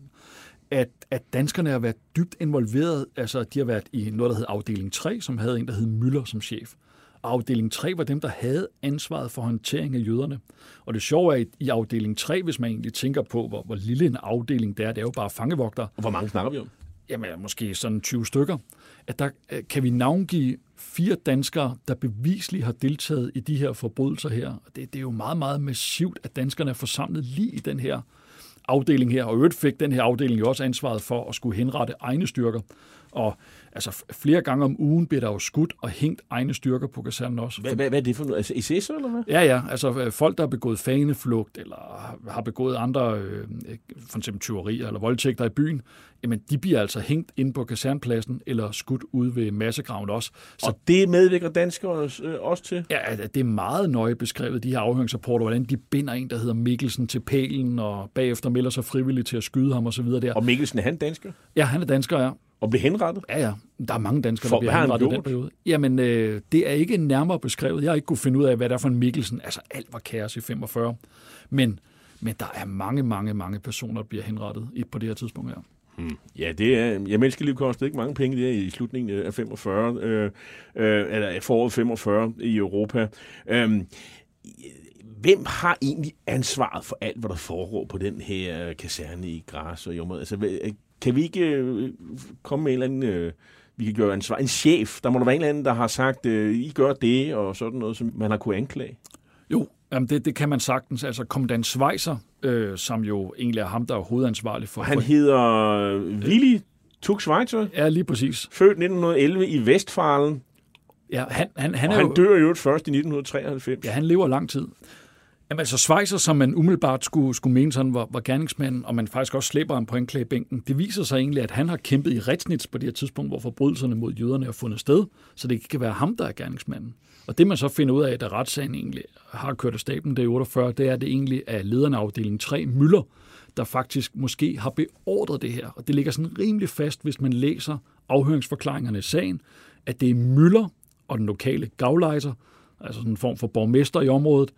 at, at danskerne har været dybt involveret. Altså, de har været i noget, der hed afdeling 3, som havde en, der hed Møller som chef. Og afdeling 3 var dem, der havde ansvaret for håndtering af jøderne. Og det sjove er, at i afdeling 3, hvis man egentlig tænker på, hvor, hvor lille en afdeling det er, det er jo bare fangevogter. Og hvor mange snakker vi om? Jamen, måske sådan 20 stykker, at der øh, kan vi navngive fire danskere, der bevisligt har deltaget i de her forbrydelser her. Og det, det er jo meget, meget massivt, at danskerne er forsamlet lige i den her afdeling her, og øvrigt fik den her afdeling jo også ansvaret for at skulle henrette egne styrker. Og altså flere gange om ugen bliver der jo skudt og hængt egne styrker på kasernen også. Hvad, hvad, hvad er det for noget? Altså SS eller hvad? Ja, ja. Altså øh, folk, der har begået faneflugt, eller har begået andre, øh, for eksempel tyverier eller voldtægter i byen, jamen de bliver altså hængt ind på kasernpladsen eller skudt ud ved massegraven også. Så, og det medvirker danskere øh, også til? Ja, det er meget nøje beskrevet, de her afhøringsrapporter, hvordan de binder en, der hedder Mikkelsen til pælen, og bagefter melder sig frivilligt til at skyde ham osv. der. Og Mikkelsen, er han dansker? Ja, han er dansker, ja. Og blev henrettet? Ja, ja. Der er mange danskere, der bliver henrettet i den periode. Jamen, øh, det er ikke nærmere beskrevet. Jeg har ikke kunne finde ud af, hvad der er for en Mikkelsen. Altså, alt var kaos i 45. Men, men der er mange, mange, mange personer, der bliver henrettet på det her tidspunkt her. Hmm. Ja, det er, ja, menneskeliv kostede ikke mange penge der i slutningen af 45, øh, øh, eller foråret 45 i Europa. Øh, hvem har egentlig ansvaret for alt, hvad der foregår på den her kaserne i Græs og Jommer? Altså, kan vi ikke øh, komme med en eller anden... Øh, vi kan gøre ansvar. En chef. Der må der være en eller anden, der har sagt, øh, I gør det, og sådan noget, som man har kunnet anklage. Jo, jamen det, det kan man sagtens. Altså, kommandant Schweizer, øh, som jo egentlig er ham, der er hovedansvarlig for... Han hedder øh, Willy Tug Schweizer. Ja, lige præcis. Født 1911 i Vestfalen. Ja, han, han, han og er han jo, dør jo først i 1993. Ja, han lever lang tid. Jamen altså Schweizer, som man umiddelbart skulle, skulle mene sådan, var, var gerningsmanden, og man faktisk også slæber ham på anklagebænken, det viser sig egentlig, at han har kæmpet i retsnits på det her tidspunkt, hvor forbrydelserne mod jøderne er fundet sted, så det ikke kan være ham, der er gerningsmanden. Og det man så finder ud af, at retssagen egentlig har kørt af staben, det er 48, det er, at det egentlig er lederen af afdeling 3, Møller, der faktisk måske har beordret det her. Og det ligger sådan rimelig fast, hvis man læser afhøringsforklaringerne i sagen, at det er Møller og den lokale gavlejser, altså sådan en form for borgmester i området,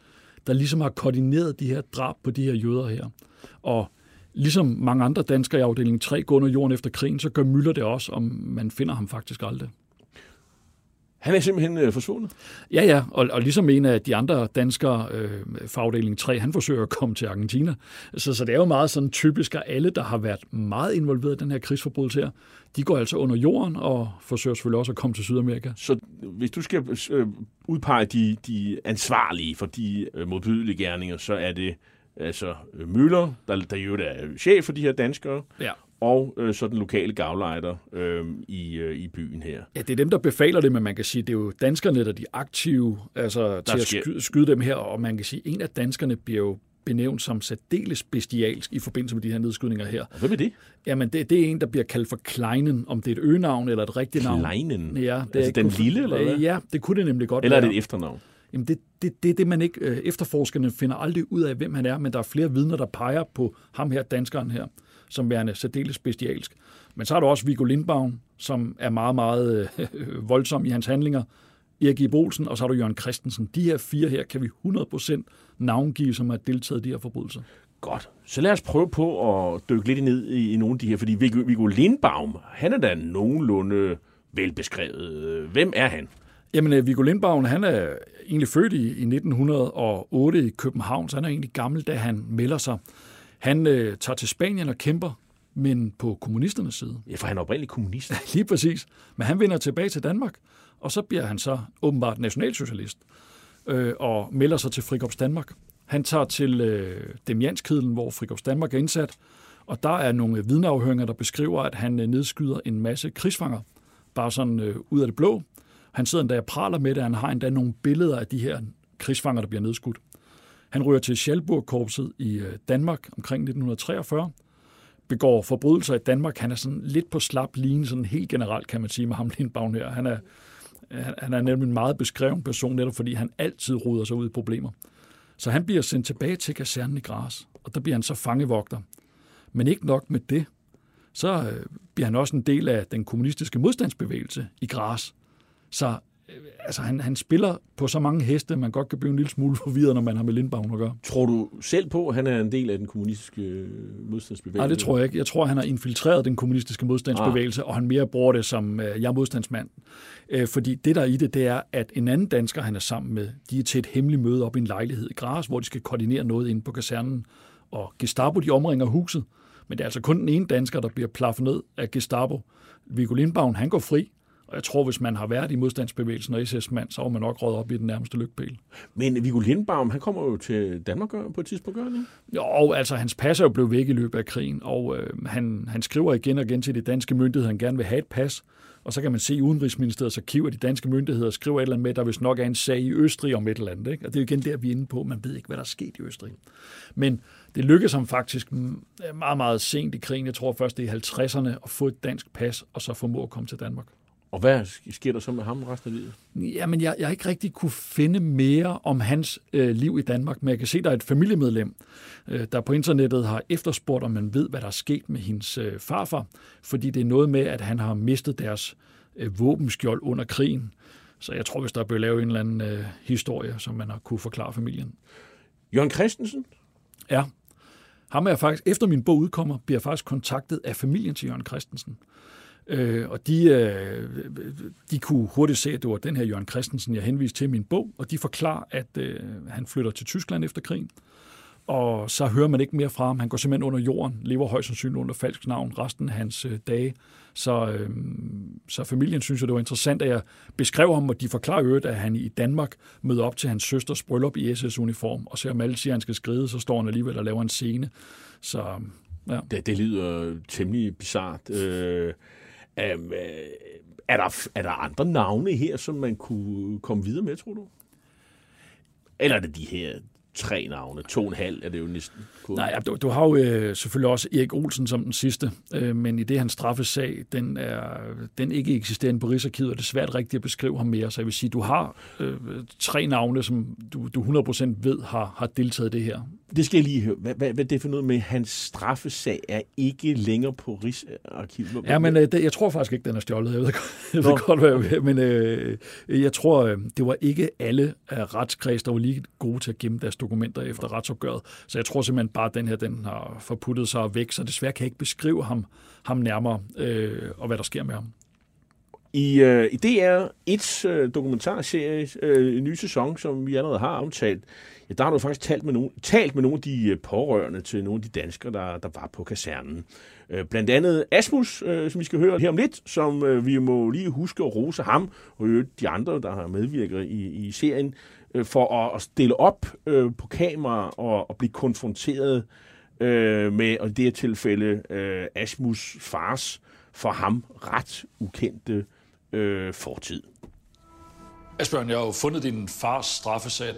der ligesom har koordineret de her drab på de her jøder her. Og ligesom mange andre danskere i afdeling 3 går under jorden efter krigen, så gør Møller det også, om man finder ham faktisk aldrig. Han er simpelthen øh, forsvundet? Ja, ja, og, og ligesom en af de andre danskere øh, fra afdeling 3, han forsøger at komme til Argentina. Så, så det er jo meget sådan typisk, at alle, der har været meget involveret i den her krigsforbrydelse her, de går altså under jorden og forsøger selvfølgelig også at komme til Sydamerika. Så hvis du skal øh, udpege de, de ansvarlige for de øh, modbydelige gerninger, så er det altså Møller, der, der jo er chef for de her danskere, ja og øh, så den lokale gavlejder øh, i, øh, i byen her. Ja, det er dem, der befaler det, men man kan sige, det er jo danskerne, der er de aktive altså, til at skyde, skyde dem her, og man kan sige, en af danskerne bliver jo benævnt som særdeles bestialsk i forbindelse med de her nedskydninger her. Og hvem er det? Jamen, det, det er en, der bliver kaldt for Kleinen, om det er et øgenavn eller et rigtigt navn. Kleinen? Ja, det altså er den lille, eller hvad? Ja, det kunne det nemlig godt Eller er det et efternavn? Jamen, det, det, det er det, man ikke... Øh, efterforskerne finder aldrig ud af, hvem han er, men der er flere vidner, der peger på ham her, danskeren her som værende særdeles bestialsk. Men så er der også Viggo Lindbaum, som er meget, meget øh, voldsom i hans handlinger. Erik G. Bolsen, og så har du Jørgen Christensen. De her fire her kan vi 100% navngive, som har deltaget i de her forbrydelser. Godt. Så lad os prøve på at dykke lidt ned i, i nogle af de her, fordi Viggo, Viggo Lindbaum, han er da nogenlunde velbeskrevet. Hvem er han? Jamen, Viggo Lindbaum, han er egentlig født i, i 1908 i København, så han er egentlig gammel, da han melder sig. Han øh, tager til Spanien og kæmper, men på kommunisternes side. Ja, for han er oprindeligt kommunist. Lige præcis. Men han vender tilbage til Danmark, og så bliver han så åbenbart nationalsocialist øh, og melder sig til Frikorps Danmark. Han tager til øh, Demianskedlen, hvor Frikorps Danmark er indsat, og der er nogle vidneafhøringer, der beskriver, at han øh, nedskyder en masse krigsfanger, bare sådan øh, ud af det blå. Han sidder endda og praler med det, han har endda nogle billeder af de her krigsfanger, der bliver nedskudt. Han ryger til Schalburg-korpset i øh, Danmark omkring 1943, begår forbrydelser i Danmark. Han er sådan lidt på slap line, sådan helt generelt kan man sige med ham Lindbaum her. Han er, han er nemlig en meget beskreven person, netop fordi han altid ruder sig ud i problemer. Så han bliver sendt tilbage til kasernen i Gras, og der bliver han så fangevogter. Men ikke nok med det, så øh, bliver han også en del af den kommunistiske modstandsbevægelse i Gras. Så altså han, han spiller på så mange heste, man godt kan blive en lille smule forvirret, når man har med Lindbaum at gøre. Tror du selv på, at han er en del af den kommunistiske øh, modstandsbevægelse? Nej, det tror jeg ikke. Jeg tror, han har infiltreret den kommunistiske modstandsbevægelse, ah. og han mere bruger det som, øh, jeg er modstandsmand. Øh, fordi det, der er i det, det er, at en anden dansker, han er sammen med, de er til et hemmeligt møde op i en lejlighed i Gras, hvor de skal koordinere noget inde på kasernen. Og Gestapo, de omringer huset. Men det er altså kun den ene dansker, der bliver plaffet ned af Gestapo. Viggo Lindbaum, han går fri, og jeg tror, hvis man har været i modstandsbevægelsen og SS-mand, så var man nok råd op i den nærmeste lykpæl. Men Viggo Lindbaum, han kommer jo til Danmark på et tidspunkt, gør han Jo, altså hans pas er jo blevet væk i løbet af krigen, og øh, han, han skriver igen og igen til de danske myndigheder, at han gerne vil have et pas. Og så kan man se i Udenrigsministeriets arkiv, at de danske myndigheder skriver et eller andet med, at der vist nok er en sag i Østrig om et eller andet. Ikke? Og det er jo igen der, vi er inde på. Man ved ikke, hvad der er sket i Østrig. Men det lykkedes ham faktisk meget, meget sent i krigen. Jeg tror først, det er i 50'erne at få et dansk pas, og så formå at komme til Danmark. Og hvad sker der så med ham resten af livet? Jamen, jeg, jeg har ikke rigtig kunne finde mere om hans øh, liv i Danmark, men jeg kan se, at der er et familiemedlem, øh, der på internettet har efterspurgt, om man ved, hvad der er sket med hendes øh, farfar, fordi det er noget med, at han har mistet deres øh, våbenskjold under krigen. Så jeg tror, hvis der blev lavet en eller anden øh, historie, som man har kunne forklare familien. Jørgen Christensen? Ja. Ham er jeg faktisk, efter min bog udkommer, bliver jeg faktisk kontaktet af familien til Jørgen Christensen. Øh, Øh, og de, øh, de kunne hurtigt se, at det var den her Jørgen Christensen, jeg henviste til i min bog, og de forklarer, at øh, han flytter til Tyskland efter krigen. Og så hører man ikke mere fra ham. Han går simpelthen under jorden, lever højst sandsynligt under falsk navn resten af hans øh, dage. Så, øh, så familien synes jo, det var interessant, at jeg beskrev ham, og de forklarer øvrigt, at han i Danmark møder op til hans søsters bryllup i SS-uniform, og selvom alle siger, at han skal skride, så står han alligevel og laver en scene. Så, ja. det, det lyder temmelig bizart. Øh, Øhm, øh, er, der, er der andre navne her, som man kunne komme videre med, tror du? Eller er det de her tre navne. To og en halv er det jo næsten. På. Nej, du, du har jo øh, selvfølgelig også Erik Olsen som den sidste, øh, men i det hans straffesag, den er, den ikke eksisterende på Rigsarkivet, og det er svært rigtigt at beskrive ham mere. Så jeg vil sige, du har øh, tre navne, som du, du 100% ved har, har deltaget i det her. Det skal jeg lige høre. Hvad, hvad, hvad det for noget med, hans straffesag er ikke længere på Rigsarkivet? Ja, men øh, det, jeg tror faktisk ikke, den er stjålet. Jeg ved, jeg ved godt, hvad jeg vil, men øh, jeg tror, øh, det var ikke alle af retskreds, der var lige gode til at gemme deres dokumenter efter retsopgøret. Så jeg tror simpelthen bare, at den her den har forputtet sig væk, så desværre kan jeg ikke beskrive ham, ham nærmere, øh, og hvad der sker med ham. I, øh, i DR 1 øh, dokumentarserie, øh, en ny sæson, som vi allerede har aftalt, ja, der har du faktisk talt med, nogen, talt med nogle af de øh, pårørende til nogle af de danskere, der, der var på kasernen. Øh, blandt andet Asmus, øh, som vi skal høre her om lidt, som øh, vi må lige huske at rose ham, og de andre, der har medvirket i, i serien, øh, for at, at stille op øh, på kamera og, og blive konfronteret øh, med, og i det her tilfælde, øh, Asmus fars for ham ret ukendte øh, fortid. Asbjørn, jeg har jo fundet din fars straffesag.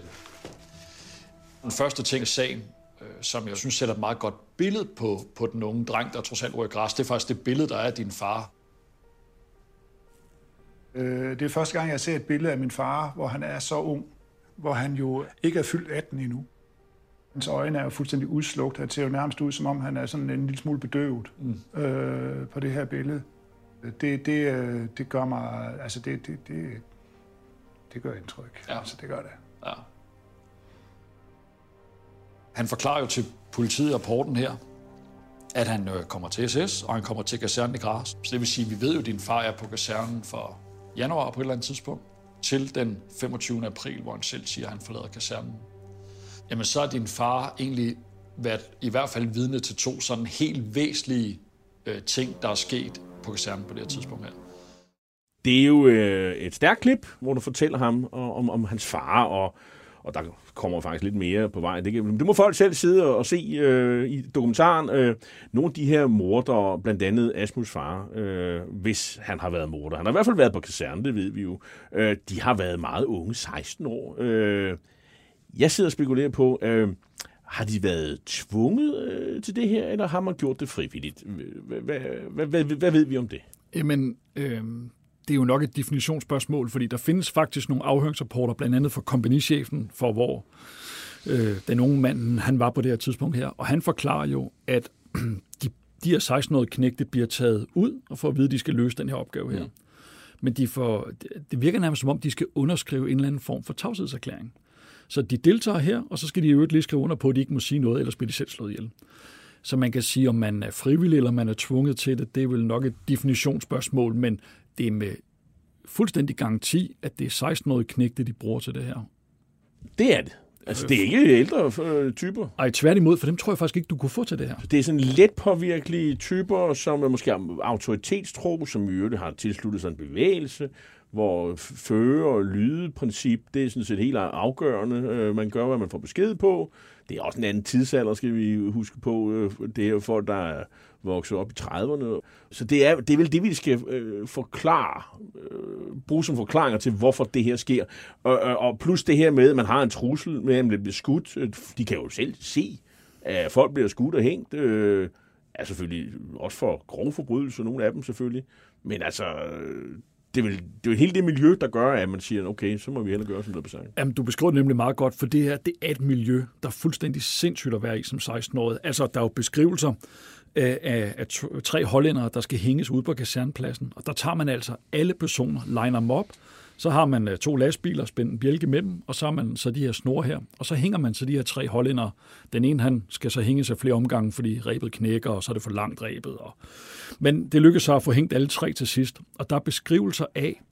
Den første ting i sagen, øh, som jeg synes sætter et meget godt billede på, på den unge dreng, der trods alt ryger græs, det er faktisk det billede, der er af din far. Øh, det er første gang, jeg ser et billede af min far, hvor han er så ung, hvor han jo ikke er fyldt 18 endnu. Hans øjne er jo fuldstændig udslugt. Han ser jo nærmest ud, som om han er sådan en lille smule bedøvet mm. øh, på det her billede. Det, det, øh, det gør mig... Altså, det, det, det, det gør indtryk. Ja. Altså, det gør det. Ja. Han forklarer jo til politiet i rapporten her, at han øh, kommer til SS, og han kommer til kasernen i Gras. Så det vil sige, at vi ved jo, at din far er på kasernen for januar på et eller andet tidspunkt, til den 25. april, hvor han selv siger, at han forlader kasernen. Jamen, så er din far egentlig været i hvert fald vidne til to sådan helt væsentlige øh, ting, der er sket på kasernen på det her tidspunkt her. Det er jo øh, et stærkt klip, hvor du fortæller ham om, om hans far, og, og der kommer faktisk lidt mere på vej. Det, kan, det må folk selv sidde og se øh, i dokumentaren. Øh, nogle af de her morder, blandt andet Asmus far, øh, hvis han har været morder. Han har i hvert fald været på kasernen, det ved vi jo. Øh, de har været meget unge, 16 år. Øh, jeg sidder og spekulerer på, øh, har de været tvunget øh, til det her, eller har man gjort det frivilligt? Hvad ved vi om det? Jamen, øh, det er jo nok et definitionsspørgsmål, fordi der findes faktisk nogle afhøringsrapporter, blandt andet for kompagnichefen, for hvor øh, den unge mand han var på det her tidspunkt her, og han forklarer jo, at de, de her 16-årige knægte bliver taget ud og får at vide, at de skal løse den her opgave her. Mm. Men de får, det virker nærmest som om, de skal underskrive en eller anden form for tavshedserklæring. Så de deltager her, og så skal de i øvrigt lige skrive under på, at de ikke må sige noget, ellers bliver de selv slået ihjel. Så man kan sige, om man er frivillig eller man er tvunget til det, det er vel nok et definitionsspørgsmål, men det er med fuldstændig garanti, at det er 16-årige knægte, de bruger til det her. Det er det. Altså, det er ikke ældre øh, typer. Ej, tværtimod, for dem tror jeg faktisk ikke, du kunne få til det her. Det er sådan let påvirkelige typer, som er måske autoritetstro, som i øvrigt har tilsluttet sig en bevægelse, hvor føre- og lydeprincip, det er sådan set helt afgørende. Øh, man gør, hvad man får besked på. Det er også en anden tidsalder, skal vi huske på. Øh, det er folk, der er vokset op i 30'erne. Så det er, det er vel det, vi skal øh, forklare, øh, bruge som forklaringer til, hvorfor det her sker. Og, og plus det her med, at man har en trussel med, at man bliver skudt. Øh, de kan jo selv se, at folk bliver skudt og hængt. Øh, er selvfølgelig også for grove forbrydelser, nogle af dem selvfølgelig. Men altså, det er, vel, det er jo hele det miljø, der gør, at man siger, okay, så må vi hellere gøre, som det er sagt. Jamen, du beskriver det nemlig meget godt, for det her, det er et miljø, der er fuldstændig sindssygt at være i som 16-årig. Altså, der er jo beskrivelser øh, af, af, af tre hollændere, der skal hænges ud på kasernpladsen, og der tager man altså alle personer, liner dem op, så har man øh, to lastbiler, spændt en bjælke med dem, og så har man så de her snore her. Og så hænger man så de her tre hollænder. Den ene, han skal så hænge sig flere omgange, fordi rebet knækker, og så er det for langt rebet. Og... Men det lykkedes så at få hængt alle tre til sidst. Og der er beskrivelser af,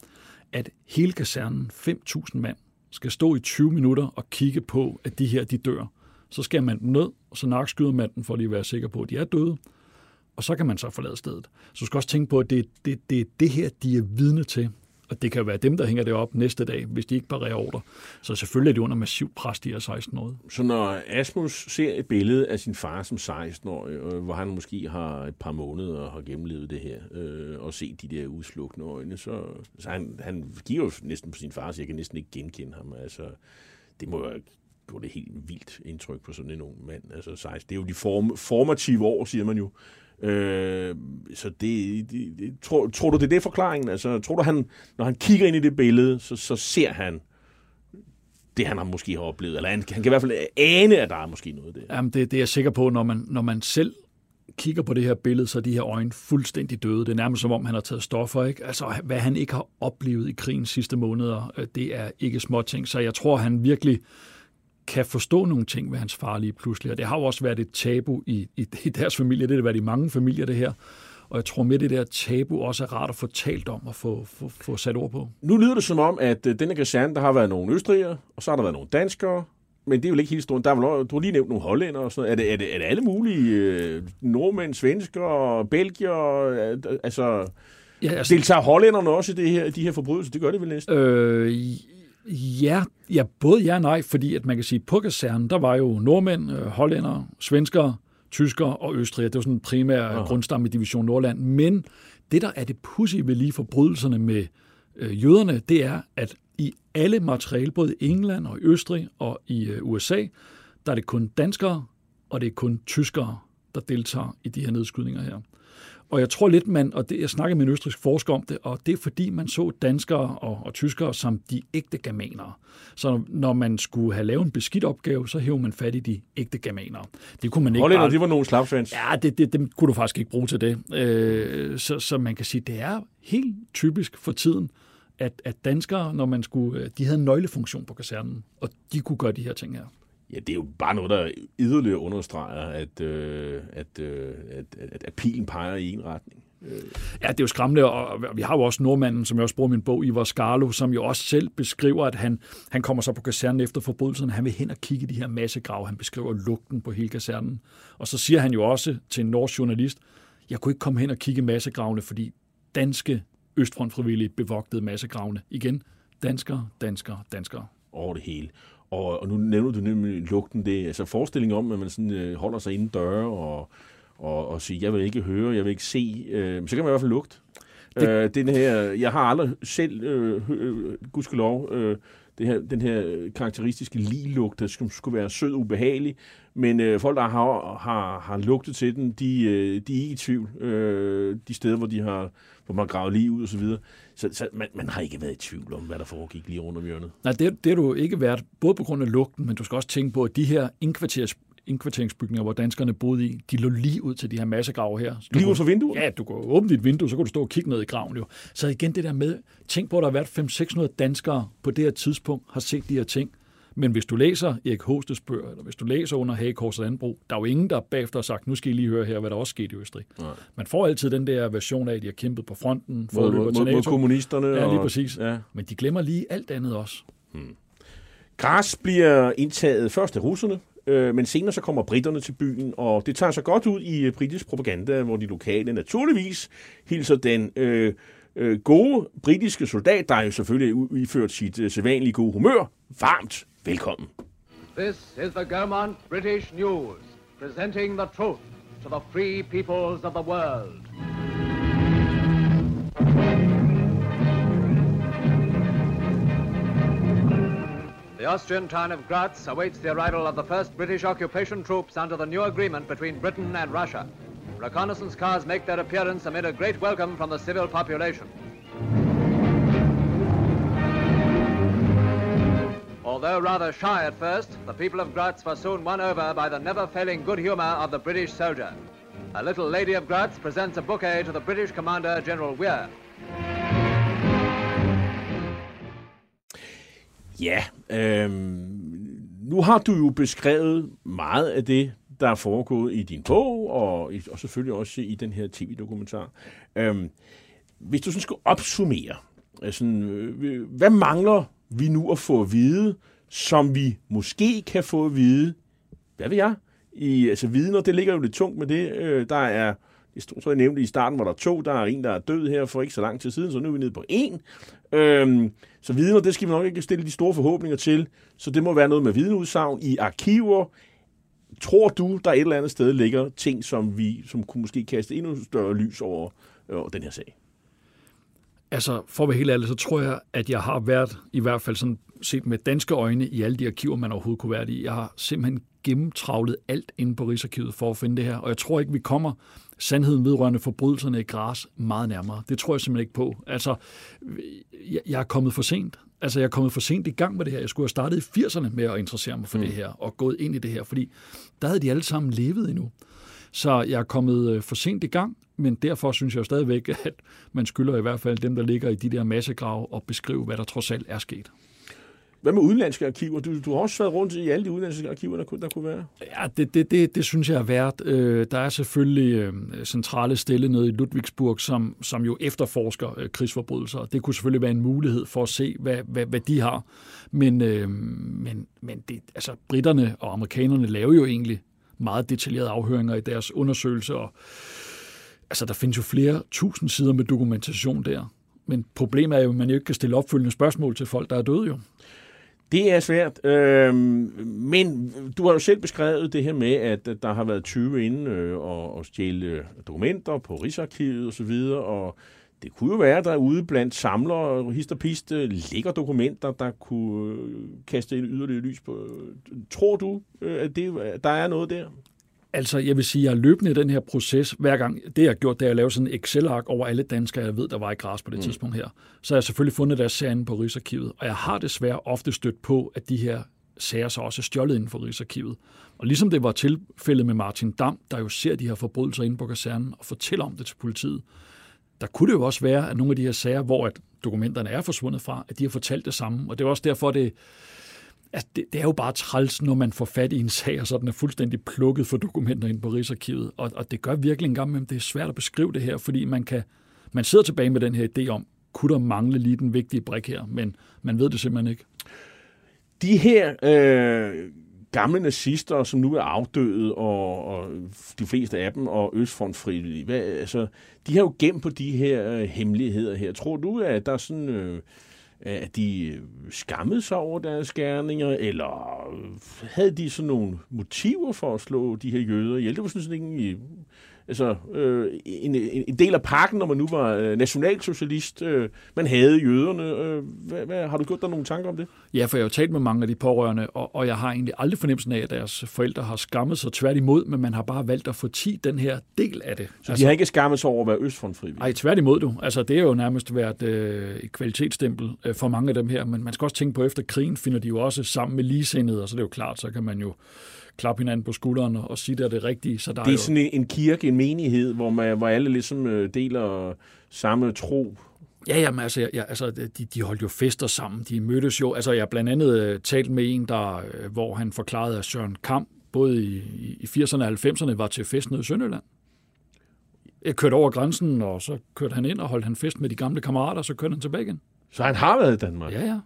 at hele kasernen, 5.000 mand, skal stå i 20 minutter og kigge på, at de her, de dør. Så skal man ned, og så nakskyder man dem, for at lige være sikker på, at de er døde. Og så kan man så forlade stedet. Så du skal også tænke på, at det er det, det, det her, de er vidne til. Og det kan være dem, der hænger det op næste dag, hvis de ikke parerer ordre. Så selvfølgelig er de under massiv pres, de er 16 år. Så når Asmus ser et billede af sin far som 16-årig, øh, hvor han måske har et par måneder og har gennemlevet det her, øh, og se de der udslukne øjne, så, så han, han giver jo næsten på sin far, så jeg kan næsten ikke genkende ham. Altså, det må gjorde det helt vildt indtryk på sådan en ung mand. Altså 16. Det er jo de form, formative år, siger man jo. Øh, så det, det, det tror, tror du, det er det forklaringen? Altså, tror du, han, når han kigger ind i det billede, så, så ser han det, han har måske har oplevet? Eller han, han kan i hvert fald ane, at der er måske noget der. Jamen, det, det er jeg sikker på, når man, når man selv kigger på det her billede, så er de her øjne fuldstændig døde. Det er nærmest som om, han har taget stoffer. Ikke? Altså, hvad han ikke har oplevet i krigens sidste måneder, øh, det er ikke småting. Så jeg tror, han virkelig kan forstå nogle ting ved hans far lige pludselig. Og det har jo også været et tabu i, i, i deres familie. Det har været i mange familier, det her. Og jeg tror med det der tabu også er rart at få talt om og få, få, få sat ord på. Nu lyder det som om, at øh, denne kaserne, der har været nogle østrigere, og så har der været nogle danskere, men det er jo ikke helt stort. Der er vel, du har lige nævnt nogle hollænder og sådan noget. Er det, er det, er det alle mulige øh, nordmænd, svensker, belgier? Øh, altså, ja, altså, deltager hollænderne også i det her, de her forbrydelser? Det gør det vel næsten? Øh, ja, ja, både ja og nej, fordi at man kan sige, på kasernen, der var jo nordmænd, øh, svenskere, tyskere og østrigere. Det var sådan en primær Aha. grundstamme i Division Nordland. Men det, der er det pussy ved lige forbrydelserne med øh, jøderne, det er, at i alle materiale, både i England og i Østrig og i øh, USA, der er det kun danskere, og det er kun tyskere, der deltager i de her nedskydninger her. Og jeg tror lidt, man, og det, jeg snakker med en østrisk forsker om det, og det er fordi, man så danskere og, og tyskere som de ægte germanere. Så når man skulle have lavet en beskidt opgave, så hævde man fat i de ægte germanere. Det kunne man ikke Hollænder, bare... de var nogle slapsvans. Ja, det, det, det, kunne du faktisk ikke bruge til det. Øh, så, så man kan sige, det er helt typisk for tiden, at, at danskere, når man skulle, de havde en nøglefunktion på kasernen, og de kunne gøre de her ting her. Ja, det er jo bare noget, der yderligere understreger, at, øh, at, øh, at, at, at pilen peger i en retning. Ja, det er jo skræmmende, og vi har jo også nordmanden, som jeg også bruger min bog, Ivar Skarlo, som jo også selv beskriver, at han, han kommer så på kasernen efter forbrydelsen, han vil hen og kigge i de her massegrave, han beskriver lugten på hele kasernen. Og så siger han jo også til en norsk journalist, jeg kunne ikke komme hen og kigge i massegravene, fordi danske Østfrontfrivillige bevogtede massegravene. Igen, danskere, danskere, danskere. Over det hele. Og, og nu nævner du nemlig lugten. Det er altså forestillingen om, at man sådan, øh, holder sig inden døre og, og, og siger, jeg vil ikke høre, jeg vil ikke se. Øh, så kan man i hvert fald lugte. Det... Øh, den her, jeg har aldrig selv, øh, øh, gudskelov, øh, det her, den her karakteristiske lilugt, der skulle, skulle være sød og ubehagelig, men øh, folk, der har, har, har lugtet til den, de, øh, de er ikke i tvivl. Øh, de steder, hvor de har hvor man gravet lige ud og så videre. Så, så man, man har ikke været i tvivl om, hvad der foregik lige rundt om hjørnet. Nej, det, det har du ikke været, både på grund af lugten, men du skal også tænke på, at de her indkvarters indkvarteringsbygninger, hvor danskerne boede i, de lå lige ud til de her massegrave her. Så lige ud for vinduet? Ja, du kan åbne dit vindue, så kan du stå og kigge ned i graven jo. Så igen det der med, tænk på, at der har været 500-600 danskere på det her tidspunkt, har set de her ting. Men hvis du læser Erik Hostes bøger, eller hvis du læser under Hagekors og Landbrug, der er jo ingen, der bagefter har sagt, nu skal I lige høre her, hvad der også skete i Østrig. Nej. Man får altid den der version af, at de har kæmpet på fronten, mod, mod, mod kommunisterne. Ja, lige præcis. Og, ja. Men de glemmer lige alt andet også. Hmm. Græs bliver indtaget først af russerne, øh, men senere så kommer britterne til byen, og det tager sig godt ud i øh, britisk propaganda, hvor de lokale naturligvis hilser den øh, øh, gode britiske soldat, der jo selvfølgelig iført sit øh, sædvanlige gode humør, varmt velkommen. This is the German British News, presenting the truth to the free peoples of the world. The Austrian town of Graz awaits the arrival of the first British occupation troops under the new agreement between Britain and Russia. Reconnaissance cars make their appearance amid a great welcome from the civil population. Although rather shy at first, the people of Graz were soon won over by the never-failing good humor of the British soldier. A little lady of Graz presents a bouquet to the British commander, General Weir. Ja, øh, nu har du jo beskrevet meget af det, der er foregået i din bog, og, og selvfølgelig også i den her tv-dokumentar. Øh, hvis du sådan skulle opsummere, altså, hvad mangler vi nu at få at vide, som vi måske kan få at vide, hvad ved jeg, i altså vidner, det ligger jo lidt tungt med det. Øh, der er, jeg tror, jeg nævnte i starten, var der to, der er en, der er død her for ikke så lang tid siden, så nu er vi nede på en. Øhm, så vidner, det skal vi nok ikke stille de store forhåbninger til, så det må være noget med vidneudsagn i arkiver. Tror du, der et eller andet sted ligger ting, som vi som kunne måske kaste endnu større lys over, øh, den her sag? Altså, for at være helt ærlig, så tror jeg, at jeg har været i hvert fald sådan set med danske øjne i alle de arkiver, man overhovedet kunne være i. Jeg har simpelthen gennemtravlet alt inde på Rigsarkivet for at finde det her, og jeg tror ikke, vi kommer sandheden vedrørende forbrydelserne i græs meget nærmere. Det tror jeg simpelthen ikke på. Altså, jeg, er kommet for sent. Altså, jeg er kommet for sent i gang med det her. Jeg skulle have startet i 80'erne med at interessere mig for mm. det her, og gået ind i det her, fordi der havde de alle sammen levet endnu. Så jeg er kommet øh, for sent i gang, men derfor synes jeg stadigvæk, at man skylder i hvert fald dem, der ligger i de der massegrave, og beskrive, hvad der trods alt er sket. Hvad med udenlandske arkiver? Du, du har også været rundt i alle de udenlandske arkiver, der kunne, der kunne være. Ja, det, det, det, det synes jeg er værd. Øh, der er selvfølgelig øh, centrale stille nede i Ludwigsburg, som, som jo efterforsker øh, krigsforbrydelser. Det kunne selvfølgelig være en mulighed for at se, hvad, hvad, hvad de har. Men, øh, men, men det, altså, britterne og amerikanerne laver jo egentlig meget detaljerede afhøringer i deres undersøgelser. Og, altså, der findes jo flere tusind sider med dokumentation der. Men problemet er jo, at man jo ikke kan stille opfølgende spørgsmål til folk, der er døde jo. Det er svært, øh, men du har jo selv beskrevet det her med, at der har været 20 inde øh, og, og stjæle dokumenter på Rigsarkivet osv., og, og det kunne jo være, at der ude blandt samlere og histerpiste øh, ligger dokumenter, der kunne øh, kaste en yderligere lys på. Tror du, øh, at det, der er noget der? Altså, jeg vil sige, at jeg er løbende i den her proces. Hver gang det, jeg har gjort, det er at lave sådan en Excel-ark over alle danskere, jeg ved, der var i græs på det mm. tidspunkt her. Så har jeg selvfølgelig fundet deres sager på Rigsarkivet. Og jeg har desværre ofte stødt på, at de her sager så også er stjålet inden for Rigsarkivet. Og ligesom det var tilfældet med Martin Dam, der jo ser de her forbrydelser inde på kasernen og fortæller om det til politiet, der kunne det jo også være, at nogle af de her sager, hvor at dokumenterne er forsvundet fra, at de har fortalt det samme. Og det er også derfor, det, altså det, det er jo bare træls, når man får fat i en sag, og så den er fuldstændig plukket for dokumenter ind på Rigsarkivet. Og, og det gør virkelig en gang med, det er svært at beskrive det her, fordi man, kan, man sidder tilbage med den her idé om, kunne der mangle lige den vigtige brik her, men man ved det simpelthen ikke. De her øh, gamle nazister, som nu er afdøde, og, og de fleste af dem, og Østfront hvad, altså, de har jo gemt på de her øh, hemmeligheder her. Tror du, at der er sådan... Øh, Øh, at de øh, skammede sig over deres gerninger, eller øh, havde de sådan nogle motiver for at slå de her jøder ihjel? Det var sådan ikke altså, øh, en, en del af pakken, når man nu var øh, nationalsocialist. Øh, man havde jøderne. Øh, hvad, hvad, har du gjort dig nogle tanker om det? Ja, for jeg har talt med mange af de pårørende, og, og jeg har egentlig aldrig fornemmelsen af, at deres forældre har skammet sig tværtimod, men man har bare valgt at få ti den her del af det. Så altså, de har ikke skammet sig over at være østfrontfrivillige? Nej, tværtimod du. Altså, det er jo nærmest været øh, et kvalitetsstempel øh, for mange af dem her, men man skal også tænke på, efter krigen finder de jo også sammen med ligesindede, og så er det jo klart, så kan man jo klappe hinanden på skulderen og sige, det er det rigtige. Så der det er, er jo... sådan en kirke, en menighed, hvor, man, hvor alle ligesom øh, deler samme tro. Ja, jamen, altså, ja, altså de, de holdt jo fester sammen. De mødtes jo. Altså, jeg har blandt andet uh, talt med en, der, uh, hvor han forklarede, at Søren Kamp både i, i 80'erne og 90'erne var til fest nede i Sønderland. Jeg kørte over grænsen, og så kørte han ind og holdt han fest med de gamle kammerater, og så kørte han tilbage igen. Så han har været i Danmark? Ja, ja.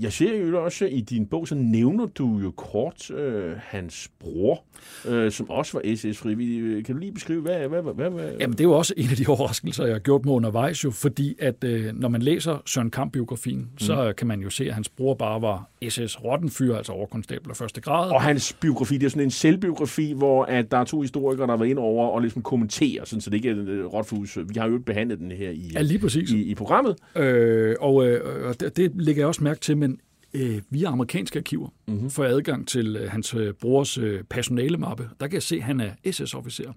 Jeg ser jo også i din bog, så nævner du jo kort øh, hans bror, øh, som også var SS-frivillig. Kan du lige beskrive, hvad, hvad, hvad, hvad? Jamen, det er jo også en af de overraskelser, jeg har gjort mig undervejs jo, fordi at øh, når man læser Søren Kamp-biografien, mm. så kan man jo se, at hans bror bare var SS-rottenfyr, altså overkonstabel af første grad. Og hans biografi, det er sådan en selvbiografi, hvor at der er to historikere, der har været ind over og ligesom kommenterer, sådan, så det ikke er øh, rotfus. Vi har jo behandlet den her i, ja, lige præcis. i, i programmet. Øh, og øh, det, det lægger jeg også mærke til, men øh, via amerikanske arkiver mm-hmm. får adgang til øh, hans øh, brors øh, personalemappe. Der kan jeg se, at han er SS-officer.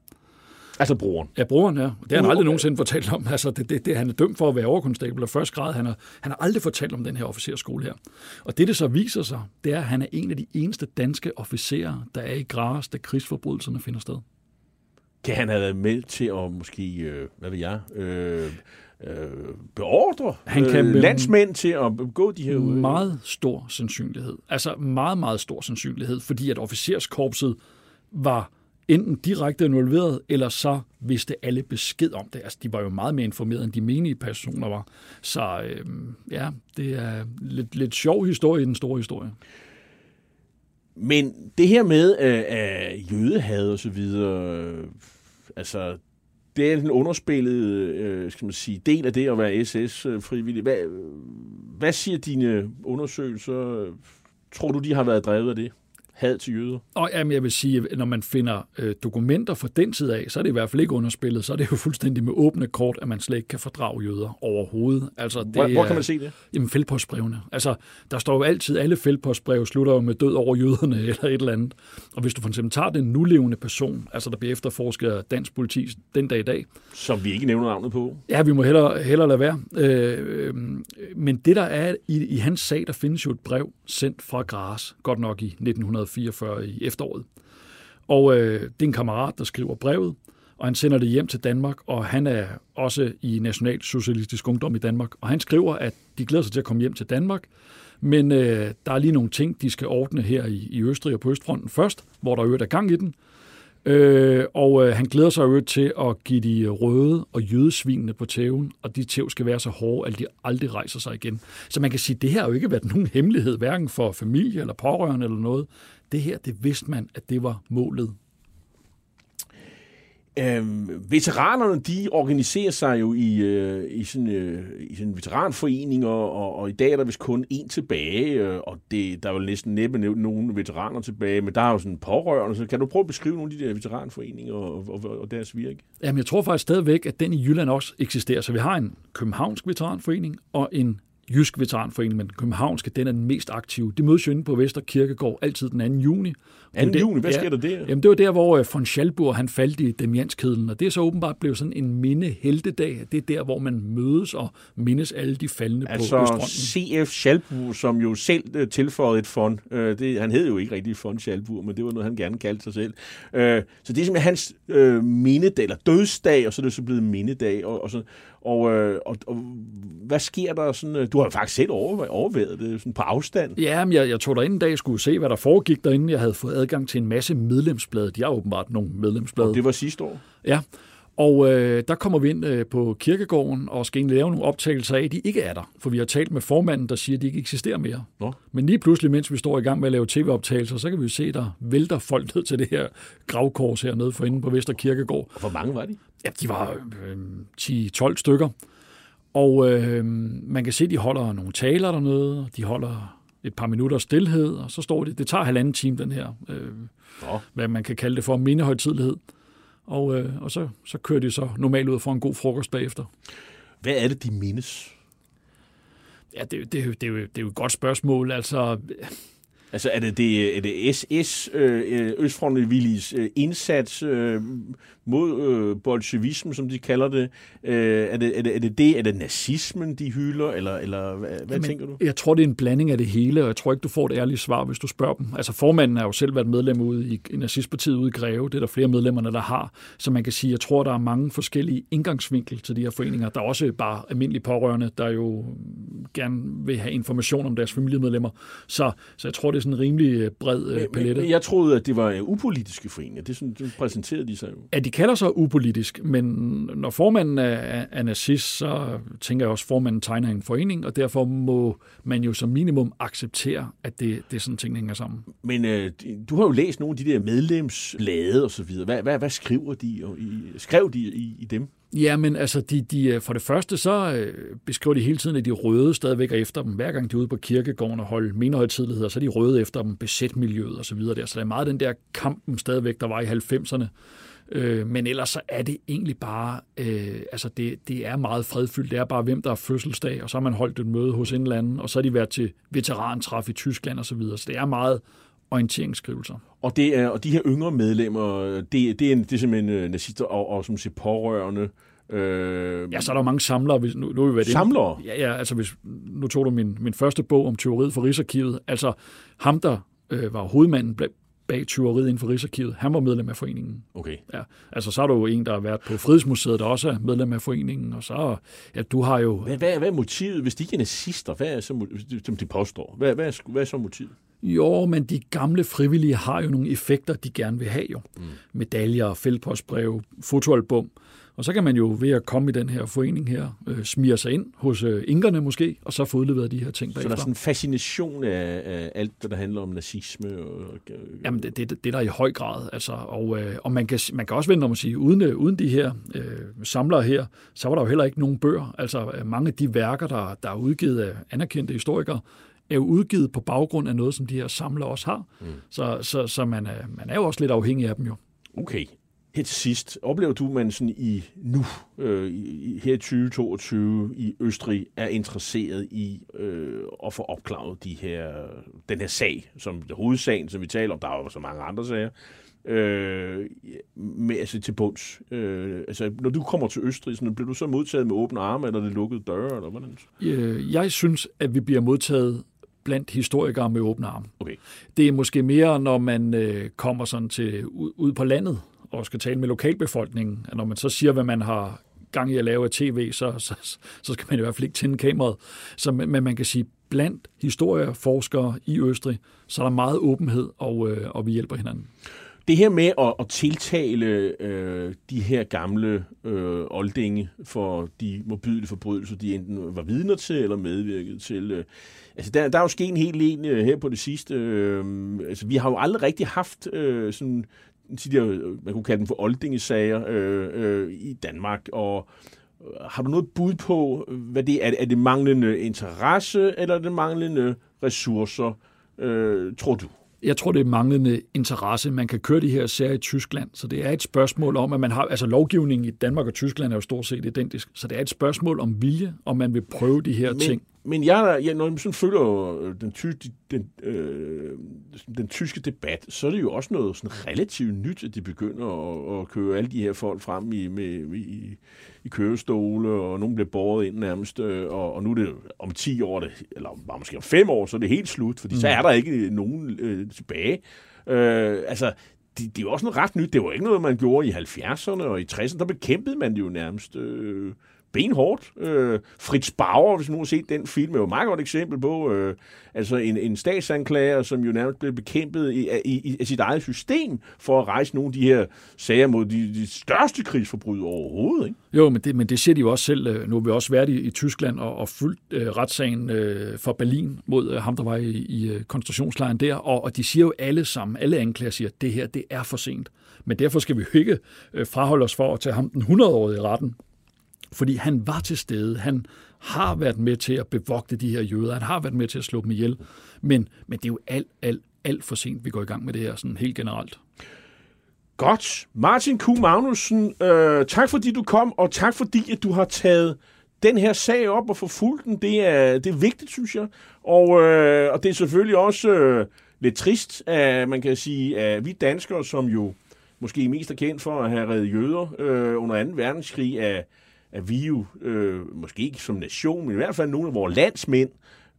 Altså broren? Ja, broren, ja. Det har han aldrig nogensinde fortalt om. Altså, det, det, det, han er dømt for at være overkonstabel af første grad. Han har, han har aldrig fortalt om den her officerskole her. Og det, det så viser sig, det er, at han er en af de eneste danske officerer, der er i græs, da krigsforbrydelserne finder sted. Kan han have været med til at måske, øh, hvad ved jeg, øh, øh, beordre han kan øh, landsmænd til at begå de her Meget stor sandsynlighed. Altså meget, meget stor sandsynlighed, fordi at officerskorpset var enten direkte involveret, eller så vidste alle besked om det. Altså, de var jo meget mere informeret, end de menige personer var. Så øh, ja, det er lidt, lidt sjov historie i den store historie. Men det her med øh, jødehad og så videre, øh, altså det er en underspillet øh, skal man sige, del af det at være SS-frivillig. Øh, hvad, øh, hvad siger dine undersøgelser? Tror du, de har været drevet af det? Had til jøder? Og jamen, jeg vil sige, at når man finder øh, dokumenter fra den tid af, så er det i hvert fald ikke underspillet. Så er det jo fuldstændig med åbne kort, at man slet ikke kan fordrage jøder overhovedet. Altså, det, hvor, hvor kan man se det? Jamen, fældpostbrevene. Altså, der står jo altid, alle fældpostbreve slutter jo med død over jøderne eller et eller andet. Og hvis du for eksempel tager den nulevende person, altså der bliver efterforsket af dansk politi den dag i dag. Som vi ikke nævner navnet på. Ja, vi må hellere, hellere lade være. Øh, men det der er, i, i hans sag, der findes jo et brev sendt fra Gras, godt nok i 1944 i efteråret. Og øh, det er en kammerat, der skriver brevet, og han sender det hjem til Danmark, og han er også i National Socialistisk Ungdom i Danmark. Og han skriver, at de glæder sig til at komme hjem til Danmark, men øh, der er lige nogle ting, de skal ordne her i, i Østrig og på Østfronten først, hvor der øvrigt er gang i den. Øh, og øh, han glæder sig jo til at give de røde og jødesvinene på tæven, og de tæv skal være så hårde, at de aldrig rejser sig igen. Så man kan sige, at det her har jo ikke været nogen hemmelighed, hverken for familie eller pårørende eller noget. Det her, det vidste man, at det var målet Øh, veteranerne, de organiserer sig jo i, øh, i, sådan, øh, i sådan veteranforeninger, og, og i dag er der vist kun én tilbage, øh, og det, der er jo næsten næppe nogen veteraner tilbage, men der er jo sådan pårørende, så kan du prøve at beskrive nogle af de der veteranforeninger og, og, og deres virke? Jamen, jeg tror faktisk stadigvæk, at den i Jylland også eksisterer. Så vi har en københavnsk veteranforening og en Jysk Veteranforening, men den københavnske, den er den mest aktive. De mødes jo inde på Vester Kirkegård altid den 2. juni. 2. juni, hvad ja, sker der der? Jamen, det var der, hvor øh, von Schalburg, han faldt i Demianskedlen, og det er så åbenbart blevet sådan en minde-heltedag. Det er der, hvor man mødes og mindes alle de faldende altså, på Østfronten. C.F. Schalburg, som jo selv øh, tilføjede et fond. Øh, det, han hed jo ikke rigtig von Schalburg, men det var noget, han gerne kaldte sig selv. så det er simpelthen hans mindedag, eller dødsdag, og så er det så blevet mindedag. Og, og, så, og, og, og hvad sker der sådan... Du har faktisk selv overvejet det sådan på afstand. Ja, men jeg, jeg tog der en dag skulle se, hvad der foregik derinde. Jeg havde fået adgang til en masse medlemsblade. De har åbenbart nogle medlemsblade. Og det var sidste år? Ja, og øh, der kommer vi ind øh, på kirkegården og skal egentlig lave nogle optagelser af, at de ikke er der. For vi har talt med formanden, der siger, at de ikke eksisterer mere. Nå. Men lige pludselig, mens vi står i gang med at lave tv-optagelser, så kan vi se, at der vælter folk ned til det her gravkors hernede for inde på Vester Kirkegård. Og hvor mange var de? Ja, de var øh, 10-12 stykker. Og øh, man kan se, de holder nogle taler dernede, de holder et par minutter stillhed, og så står det, det tager halvanden time, den her, øh, hvad man kan kalde det for, mindehøjtidlighed. Og, øh, og så, så kører de så normalt ud for en god frokost bagefter. Hvad er det, de mindes? Ja, det, det, det, det, er, jo, det er jo et godt spørgsmål. Altså, Altså er det, det, er det SS, øh, Østfrontevilliges øh, indsats øh, mod øh, bolsjevismen, som de kalder det? Øh, er det? Er det er det det? Er det nazismen, de hylder, eller, eller hvad, hvad Jamen, tænker du? Jeg tror, det er en blanding af det hele, og jeg tror ikke, du får et ærligt svar, hvis du spørger dem. Altså formanden har jo selv været medlem ude i, i nazistpartiet ude i Greve. Det er der flere medlemmerne, der har. Så man kan sige, jeg tror, der er mange forskellige indgangsvinkel til de her foreninger. Der er også bare almindelige pårørende, der jo gerne vil have information om deres familiemedlemmer. Så, så jeg tror, det er sådan en rimelig bred men, palette. Men jeg troede, at det var upolitiske foreninger. Det, sådan, det præsenterede de sig jo. Ja, de kalder sig upolitisk, men når formanden er, er nazist, så tænker jeg også, at formanden tegner en forening, og derfor må man jo som minimum acceptere, at det, det er sådan, ting hænger sammen. Men øh, du har jo læst nogle af de der medlemsblade og så videre. Hvad, hvad, hvad skriver de? Og i, skrev de i, i dem? Ja, men altså, de, de, for det første så øh, beskriver de hele tiden, at de røde stadigvæk er efter dem. Hver gang de er ude på kirkegården og holder mindehøjtidligheder, så er de røde efter dem, besætmiljøet og så videre der. Så der er meget den der kampen stadigvæk, der var i 90'erne. Øh, men ellers så er det egentlig bare, øh, altså det, det er meget fredfyldt. Det er bare, hvem der er fødselsdag, og så har man holdt et møde hos en eller anden, og så har de været til veterantræf i Tyskland og så videre. Så det er meget orienteringsskrivelser. Og, det er, og de her yngre medlemmer, det, det, er, det er simpelthen nazister og, og som siger pårørende. Øh, ja, så er der mange samlere. Hvis, nu, nu er vi været samlere? Ja, ja, altså hvis, nu tog du min, min første bog om tyveriet for Rigsarkivet. Altså ham, der øh, var hovedmanden bag tyveriet inden for Rigsarkivet, han var medlem af foreningen. Okay. Ja, altså så er der jo en, der har været på Frihedsmuseet, der også er medlem af foreningen, og så, ja, du har jo... Hvad, hvad, hvad er motivet, hvis de ikke er nazister? Hvad er så, som de påstår? Hvad, hvad, er, hvad er så motivet? Jo, men de gamle frivillige har jo nogle effekter, de gerne vil have jo. Mm. Medaljer, fældpostbreve, fotoalbum. Og så kan man jo ved at komme i den her forening her, øh, smire sig ind hos øh, inkerne måske, og så få udleveret de her ting bagefter. Så der er sådan en fascination af, af alt, hvad der handler om nazisme? Og, øh, Jamen, det, det, det er der i høj grad. Altså, og øh, og man, kan, man kan også vente om at sige, uden, øh, uden de her øh, samlere her, så var der jo heller ikke nogen bøger. Altså, mange af de værker, der, der er udgivet af anerkendte historikere, er jo udgivet på baggrund af noget, som de her samler også har. Mm. Så, så, så man, er, man er jo også lidt afhængig af dem jo. Okay. Her til sidst, oplever du, at man sådan i nu, øh, i, her i 2022 i Østrig, er interesseret i øh, at få opklaret de her, den her sag, som hovedsagen, som vi taler om, der er jo så mange andre sager, øh, med, altså til bunds. Øh, altså, når du kommer til Østrig, sådan, bliver du så modtaget med åbne arme, eller det lukkede døre, eller hvordan? Øh, jeg synes, at vi bliver modtaget blandt historikere med åbne arme. Okay. Det er måske mere, når man øh, kommer sådan til ud, ud på landet og skal tale med lokalbefolkningen. At når man så siger, hvad man har gang i at lave af tv, så, så, så skal man i hvert fald ikke tænde kameraet. Så, men man kan sige, blandt historieforskere i Østrig, så er der meget åbenhed, og, øh, og vi hjælper hinanden. Det her med at, at tiltale øh, de her gamle øh, oldinge for de mobile forbrydelser, de enten var vidner til eller medvirket til. Øh, altså der, der er jo sket en hel en øh, her på det sidste. Øh, altså vi har jo aldrig rigtig haft øh, sådan de der, man kunne kalde dem for oldingesager øh, øh, i Danmark, og øh, har du noget bud på, hvad det er? Er det manglende interesse, eller er det manglende ressourcer, øh, tror du? Jeg tror, det er manglende interesse. Man kan køre de her sager i Tyskland, så det er et spørgsmål om, at man har... Altså lovgivningen i Danmark og Tyskland er jo stort set identisk, så det er et spørgsmål om vilje, om man vil prøve de her men, ting. Men jeg, jeg, når man sådan følger den, ty, den, øh, den tyske debat, så er det jo også noget sådan relativt nyt, at de begynder at, at køre alle de her folk frem i, med, i, i kørestole, og nogen bliver båret ind nærmest, øh, og, og nu er det om 10 år, eller måske om 5 år, så er det helt slut, fordi mm. så er der ikke nogen øh, tilbage. Øh, altså, det, det er jo også noget ret nyt. Det var ikke noget, man gjorde i 70'erne og i 60'erne. Der bekæmpede man det jo nærmest øh, benhårdt. Øh, Fritz Bauer, hvis nu har set den film, er jo et meget godt eksempel på øh, altså en, en statsanklager, som jo nærmest blev bekæmpet i, i, i sit eget system for at rejse nogle af de her sager mod de, de største krigsforbrydere overhovedet. Ikke? Jo, men det, men det siger de jo også selv. Øh, nu har vi også været i, i Tyskland og, og fulgt øh, retssagen øh, for Berlin mod øh, ham, der var i, i øh, koncentrationslejren der, og, og de siger jo alle sammen, alle anklager siger, at det her, det er for sent. Men derfor skal vi jo ikke øh, fraholde os for at tage ham den 100-årige i retten, fordi han var til stede. Han har været med til at bevogte de her jøder. Han har været med til at slå dem ihjel. Men, men det er jo alt, alt, alt for sent, vi går i gang med det her sådan helt generelt. Godt. Martin Q. Magnussen, øh, tak fordi du kom, og tak fordi at du har taget den her sag op og forfulgt den. Det er, det er vigtigt, synes jeg. Og, øh, og det er selvfølgelig også øh, lidt trist, at man kan sige, at vi danskere, som jo måske mest er kendt for at have reddet jøder øh, under 2. verdenskrig, er, at vi jo, øh, måske ikke som nation, men i hvert fald nogle af vores landsmænd,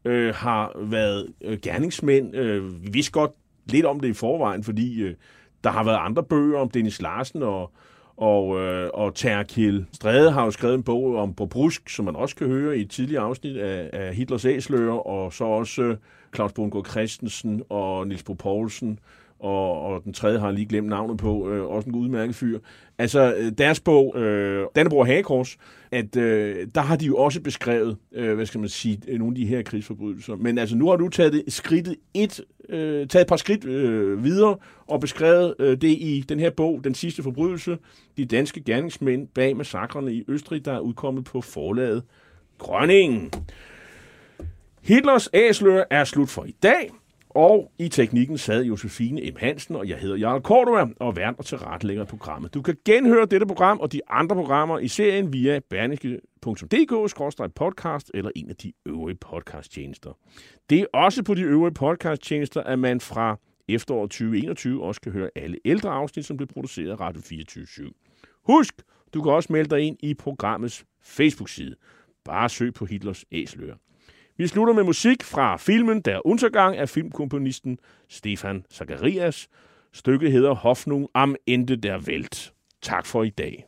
øh, har været øh, gerningsmænd. Øh, vi vidste godt lidt om det i forvejen, fordi øh, der har været andre bøger om Dennis Larsen og, og, øh, og Terkil Strede har jo skrevet en bog om Bobrusk, som man også kan høre i et tidligere afsnit af, af Hitlers Æsler, og så også øh, Claus Bundgaard Christensen og Nils Bo Poulsen og, og den tredje har jeg lige glemt navnet på, øh, også en udmærket fyr. Altså, øh, deres bog, øh, Dannebrog Hagekors, at øh, der har de jo også beskrevet, øh, hvad skal man sige, øh, nogle af de her krigsforbrydelser. Men altså, nu har du taget det, skridtet et, øh, taget et par skridt øh, videre og beskrevet øh, det i den her bog, Den sidste forbrydelse, de danske gerningsmænd bag massakrene i Østrig, der er udkommet på forlaget Grønningen. Hitlers æsler er slut for i dag. Og i teknikken sad Josefine M. Hansen, og jeg hedder Jarl Cordua, og vært og tilrettelægger programmet. Du kan genhøre dette program og de andre programmer i serien via berniske.dk-podcast eller en af de øvrige podcasttjenester. Det er også på de øvrige podcasttjenester, at man fra efteråret 2021 også kan høre alle ældre afsnit, som blev produceret af Radio 24 /7. Husk, du kan også melde dig ind i programmets Facebook-side. Bare søg på Hitlers Æsler. Vi slutter med musik fra filmen Der Untergang af filmkomponisten Stefan Zacharias. Stykket hedder Hoffnung am Ende der Welt. Tak for i dag.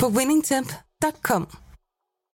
på winningtemp.com.